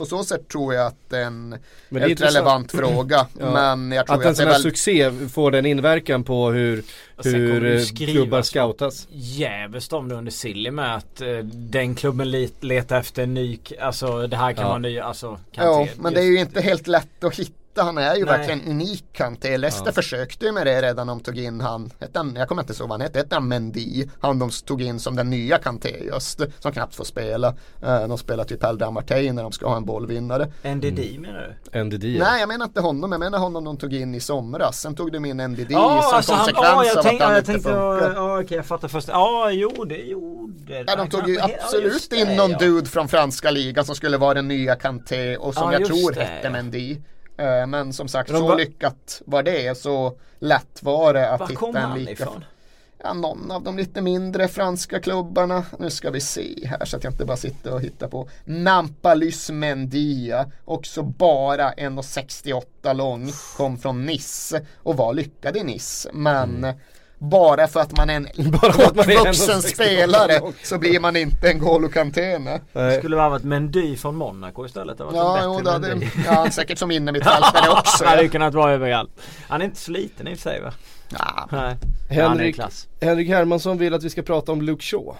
Speaker 2: på så sätt tror jag att det är en
Speaker 1: Men det är intressant.
Speaker 2: relevant <clears throat> fråga.
Speaker 1: Ja.
Speaker 2: Men jag tror
Speaker 1: Att
Speaker 2: att,
Speaker 1: en sån
Speaker 2: är
Speaker 1: här
Speaker 2: väl...
Speaker 1: succé får den inverkan på hur, hur eh, klubbar scoutas.
Speaker 3: Jävligt om det under Silly med att eh, den klubben letar efter en ny, alltså det här kan
Speaker 1: Ja.
Speaker 3: vara ny, alltså
Speaker 2: Ja, men det är ju inte helt lätt att hitta. Han är ju
Speaker 3: Nej.
Speaker 2: verkligen unik Kanté. Leicester
Speaker 1: Ja.
Speaker 2: försökte ju med det redan de tog in han, han jag kommer inte ihåg vad han hette, hette han Mendy? Han de tog in som den nya Kanté just, som knappt får spela. Eh, De spelar typ Eldar Martin när de ska ha en bollvinnare.
Speaker 3: NDD menar du?
Speaker 1: NDD. ja.
Speaker 2: Nej jag menar inte honom, jag menar honom de tog in i somras. Sen tog de in NDD
Speaker 3: Ja,
Speaker 2: som
Speaker 3: alltså han,
Speaker 2: konsekvens
Speaker 3: ja,
Speaker 2: av
Speaker 3: jag
Speaker 2: att han
Speaker 3: jag
Speaker 2: inte
Speaker 3: tänkte,
Speaker 2: funkar.
Speaker 3: ja okej jag fattar först. Ja, jo det gjorde
Speaker 2: Ja, de tog ju absolut
Speaker 3: just
Speaker 2: in
Speaker 3: det,
Speaker 2: någon
Speaker 3: ja.
Speaker 2: dude från franska ligan som skulle vara den nya Kanté och som
Speaker 3: Ja,
Speaker 2: jag tror
Speaker 3: det,
Speaker 2: hette
Speaker 3: ja.
Speaker 2: Mendy. Eh, Men som sagt,
Speaker 3: Men
Speaker 2: så
Speaker 3: var-
Speaker 2: lyckat var det, så lätt var det att
Speaker 3: Var
Speaker 2: hitta en lika.
Speaker 3: ifrån?
Speaker 2: ja, någon av de lite mindre franska klubbarna. Nu ska vi se här så att jag inte bara sitter och hittar på. Nampalys Mendia, också bara 1,68 lång, kom från Nice och var lyckad i Nice. Men mm. Bara för att man är en <laughs> kortvuxen spelare så blir man inte en Golo Kantene.
Speaker 3: Det skulle vara ett Mendy från Monaco istället. Det
Speaker 2: ja, jo, <laughs> det hade, ja, säkert som innermittfältare också.
Speaker 3: Han hade kunnat vara överallt. Han är inte så liten i och för sig va?
Speaker 2: Nah. Nej.
Speaker 1: Henrik, Henrik Hermansson vill att vi ska prata om Luke Shaw.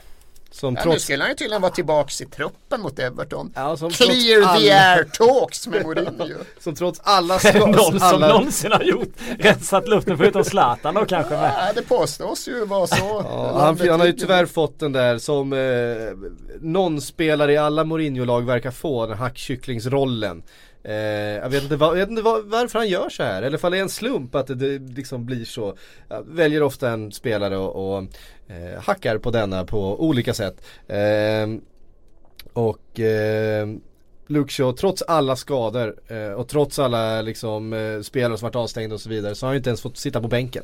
Speaker 2: Som ja, trots... Nu skulle han ju tydligen vara tillbaks i truppen mot Everton. Ja, Clear alla... the air talks med Mourinho. <laughs>
Speaker 1: som trots alla <laughs>
Speaker 3: skador. Någon som någonsin har gjort rensat luften förutom Zlatan då kanske.
Speaker 2: Ja, det påstås ju vara så.
Speaker 1: Ja, han, han, har ju tyvärr fått den där som eh, någon spelare i alla Mourinho-lag verkar få, den hackkycklingsrollen. Eh, jag vet inte, var, jag vet inte var, varför han gör så här, eller ifall det är en slump att det, det liksom blir så. Jag väljer ofta en spelare och, och eh, hackar på denna på olika sätt. Eh, och eh, Luke Shaw, trots alla skador eh, och trots alla liksom, eh, spelare som varit avstängda och så vidare så har han ju inte ens fått sitta på bänken.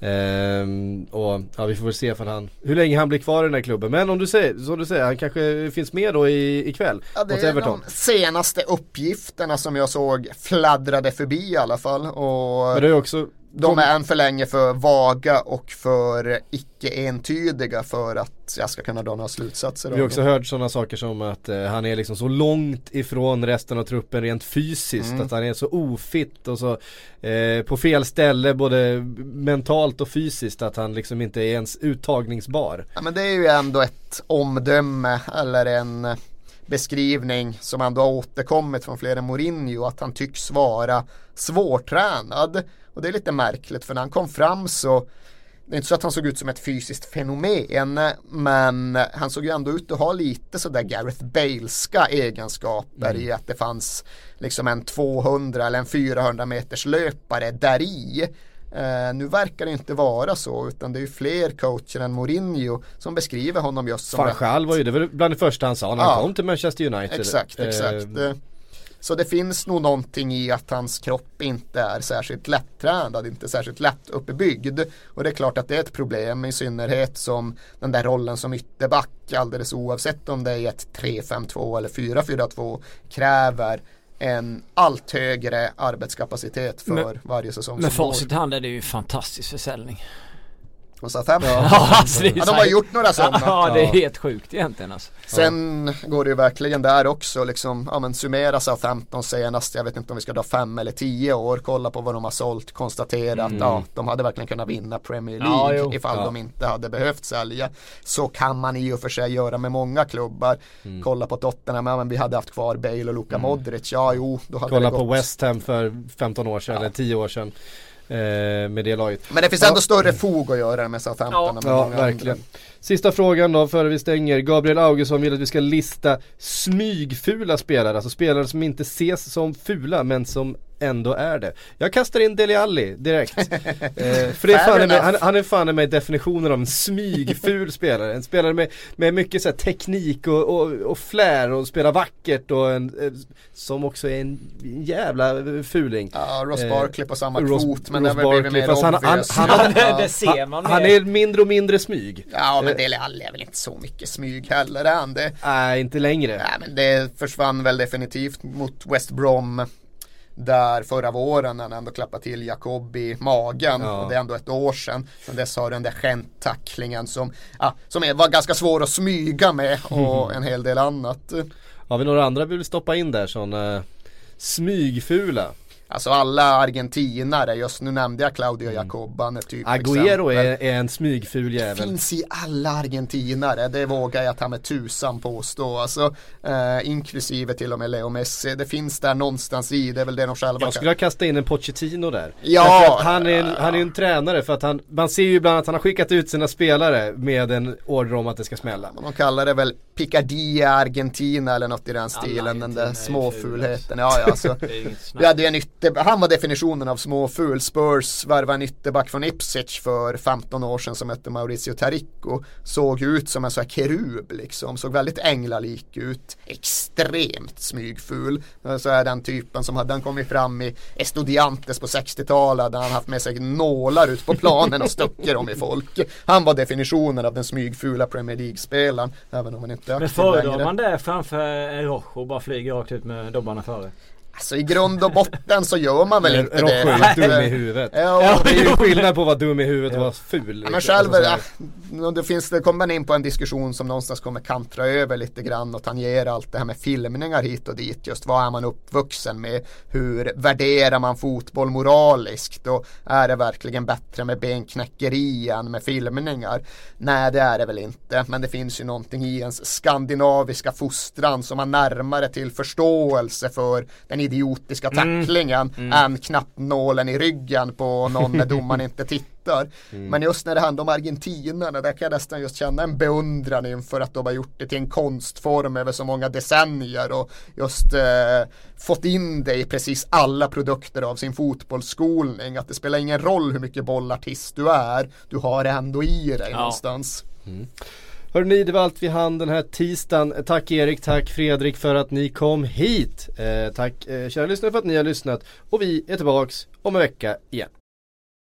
Speaker 1: Ehm, och ja, vi får väl se för han, hur länge han blir kvar i den här klubben. Men om du säger, så du säger, han kanske finns med då i, ikväll.
Speaker 2: Ja, det är de senaste uppgifterna som jag såg fladdrade förbi i alla fall. Och...
Speaker 1: Men det är också
Speaker 2: de är än för länge för vaga och för icke entydiga för att jag ska kunna dra några slutsatser.
Speaker 1: Vi har också hört sådana saker som att eh, han är liksom så långt ifrån resten av truppen rent fysiskt. Mm. Att han är så ofitt och så eh, på fel ställe både mentalt och fysiskt. Att han liksom inte är ens uttagningsbar.
Speaker 2: Ja men det är ju ändå ett omdöme eller en beskrivning som ändå har återkommit från flera Mourinho. Att han tycks vara svårtränad. Och det är lite märkligt för när han kom fram så det är inte så att han såg ut som ett fysiskt fenomen men han såg ju ändå ut att ha lite sådär Gareth Baleska egenskaper mm. i att det fanns liksom en 200 eller en 400 meters löpare där i. Uh, nu verkar det inte vara så utan det är ju fler coacher än Mourinho som beskriver honom just som
Speaker 1: Van var ju det var bland det första han sa när ja, han kom till Manchester United.
Speaker 2: Exakt, exakt. Uh, så det finns nog någonting i att hans kropp inte är särskilt lättränad, inte särskilt lätt uppbyggd. Och det är klart att det är ett problem i synnerhet som den där rollen som ytterback alldeles oavsett om det är ett 3-5-2 eller 4-4-2 kräver en allt högre arbetskapacitet för
Speaker 3: men,
Speaker 2: varje säsong.
Speaker 3: Med facit i hand är det ju fantastisk försäljning.
Speaker 2: Och Southampton? Ja, <laughs> alltså, ja, de har gjort några sådana. <laughs>
Speaker 3: Ja, det är helt sjukt egentligen alltså.
Speaker 2: Sen går det ju verkligen där också liksom, ja men summera Southampton senast, jag vet inte om vi ska dra fem eller tio år, kolla på vad de har sålt, konstatera mm. att ja, de hade verkligen kunnat vinna Premier League ja, ifall de inte hade behövt sälja. Så kan man i och för sig göra med många klubbar. Mm. Kolla på Tottenham, ja men vi hade haft kvar Bale och Luka mm. Modric, ja jo.
Speaker 1: Då hade kolla på West Ham för 15 år sedan eller 10 år sedan. Eh, med det laget.
Speaker 2: Men det finns ändå större fog att göra med Southampton.
Speaker 1: Ja, ja verkligen. Andra. Sista frågan då före vi stänger. Gabriel Augesson vill att vi ska lista smygfula spelare. Alltså spelare som inte ses som fula men som ändå är det. Jag kastar in Deli Alli direkt. <laughs> eh, för det är fan med, han, han, är fan med definitionen av en smygful spelare. En spelare med, med mycket så teknik och, och, och flär och spelar vackert och en, eh, som också är en jävla fuling.
Speaker 2: Ja, Ross eh, Barkley på samma Ross, kvot men Ross det har blivit mer
Speaker 1: han, han, han, han, ja, det ser man han, är mindre och mindre smyg.
Speaker 2: Ja men Dele Alli är väl inte så mycket smyg heller är han det?
Speaker 1: Nej inte längre.
Speaker 2: Nej men det försvann väl definitivt mot West Brom där förra våren när han ändå klappade till Jakob i magen. Ja. Och det är ändå ett år sedan. Sen dess har den där skämttacklingen som, ja, som är, var ganska svår att smyga med och en hel del annat.
Speaker 1: Har vi några andra vi vill stoppa in där som uh, smygfula?
Speaker 2: Alltså alla argentinare, just nu nämnde jag Claudio mm. Jacob, han är typ
Speaker 1: Agüero är, är, en smygful jävel.
Speaker 2: Finns i alla argentinare, det vågar jag ta med tusan påstå. Alltså, eh, inklusive till och med Leo Messi, det finns där någonstans i, det är väl det de själva
Speaker 1: Jag skulle
Speaker 2: kan.
Speaker 1: kasta in en Pochettino där.
Speaker 2: Ja!
Speaker 1: Han är, en, han är en tränare för att han, man ser ju ibland att han har skickat ut sina spelare med en order om att det ska smälla.
Speaker 2: De kallar det väl Picardia Argentina eller något i den stilen, den där småfulheten. Ja, ja, alltså, <laughs> vi hade ju en det, han var definitionen av småful. Spurs värvade en ytterback från Ipswich för 15 år sedan som hette Mauricio Taricco. Såg ut som en sån här kerub liksom. Såg väldigt änglalik ut. Extremt smygful. Så är den typen som hade, den kommit fram i Estudiantes på 60-talet. Där han haft med sig nålar ut på planen och stuckit dem i folk. Han var definitionen av den smygfula Premier League-spelaren. Även om han inte är
Speaker 3: Men föredrar man det framför Rojo och bara flyger rakt ut med dobbarna före?
Speaker 2: Alltså i grund och botten så gör man väl inte
Speaker 1: Rojo
Speaker 2: det.
Speaker 1: är dum i huvudet.
Speaker 2: Ja,
Speaker 1: Det är ju skillnad på att vara dum i huvudet och vara ful.
Speaker 2: Ja, men
Speaker 1: liksom.
Speaker 2: själv,
Speaker 1: Alltså, så
Speaker 2: ja, det finns, det kommer man in på en diskussion som någonstans kommer kantra över lite grann och tangera allt det här med filmningar hit och dit. Just vad är man uppvuxen med? Hur värderar man fotboll moraliskt? Och är det verkligen bättre med benknäckeri än med filmningar? Nej, det är det väl inte. Men det finns ju någonting i ens skandinaviska fostran som har närmare till förståelse för den idiotiska tacklingen än knappnålen i ryggen på någon när domaren inte tittar. Men just när det handlar om argentinarna, där kan jag nästan just känna en beundran inför att de har gjort det till en konstform över så många decennier och just eh, fått in det i precis alla produkter av sin fotbollsskolning. Att det spelar ingen roll hur mycket bollartist du är, du har det ändå i dig
Speaker 3: Ja.
Speaker 2: någonstans.
Speaker 1: Hörrni, det var allt vi hann den här tisdagen. Tack Erik, tack Fredrik för att ni kom hit. Eh, tack eh, kära lyssnare för att ni har lyssnat. Och vi är tillbaks om en vecka igen.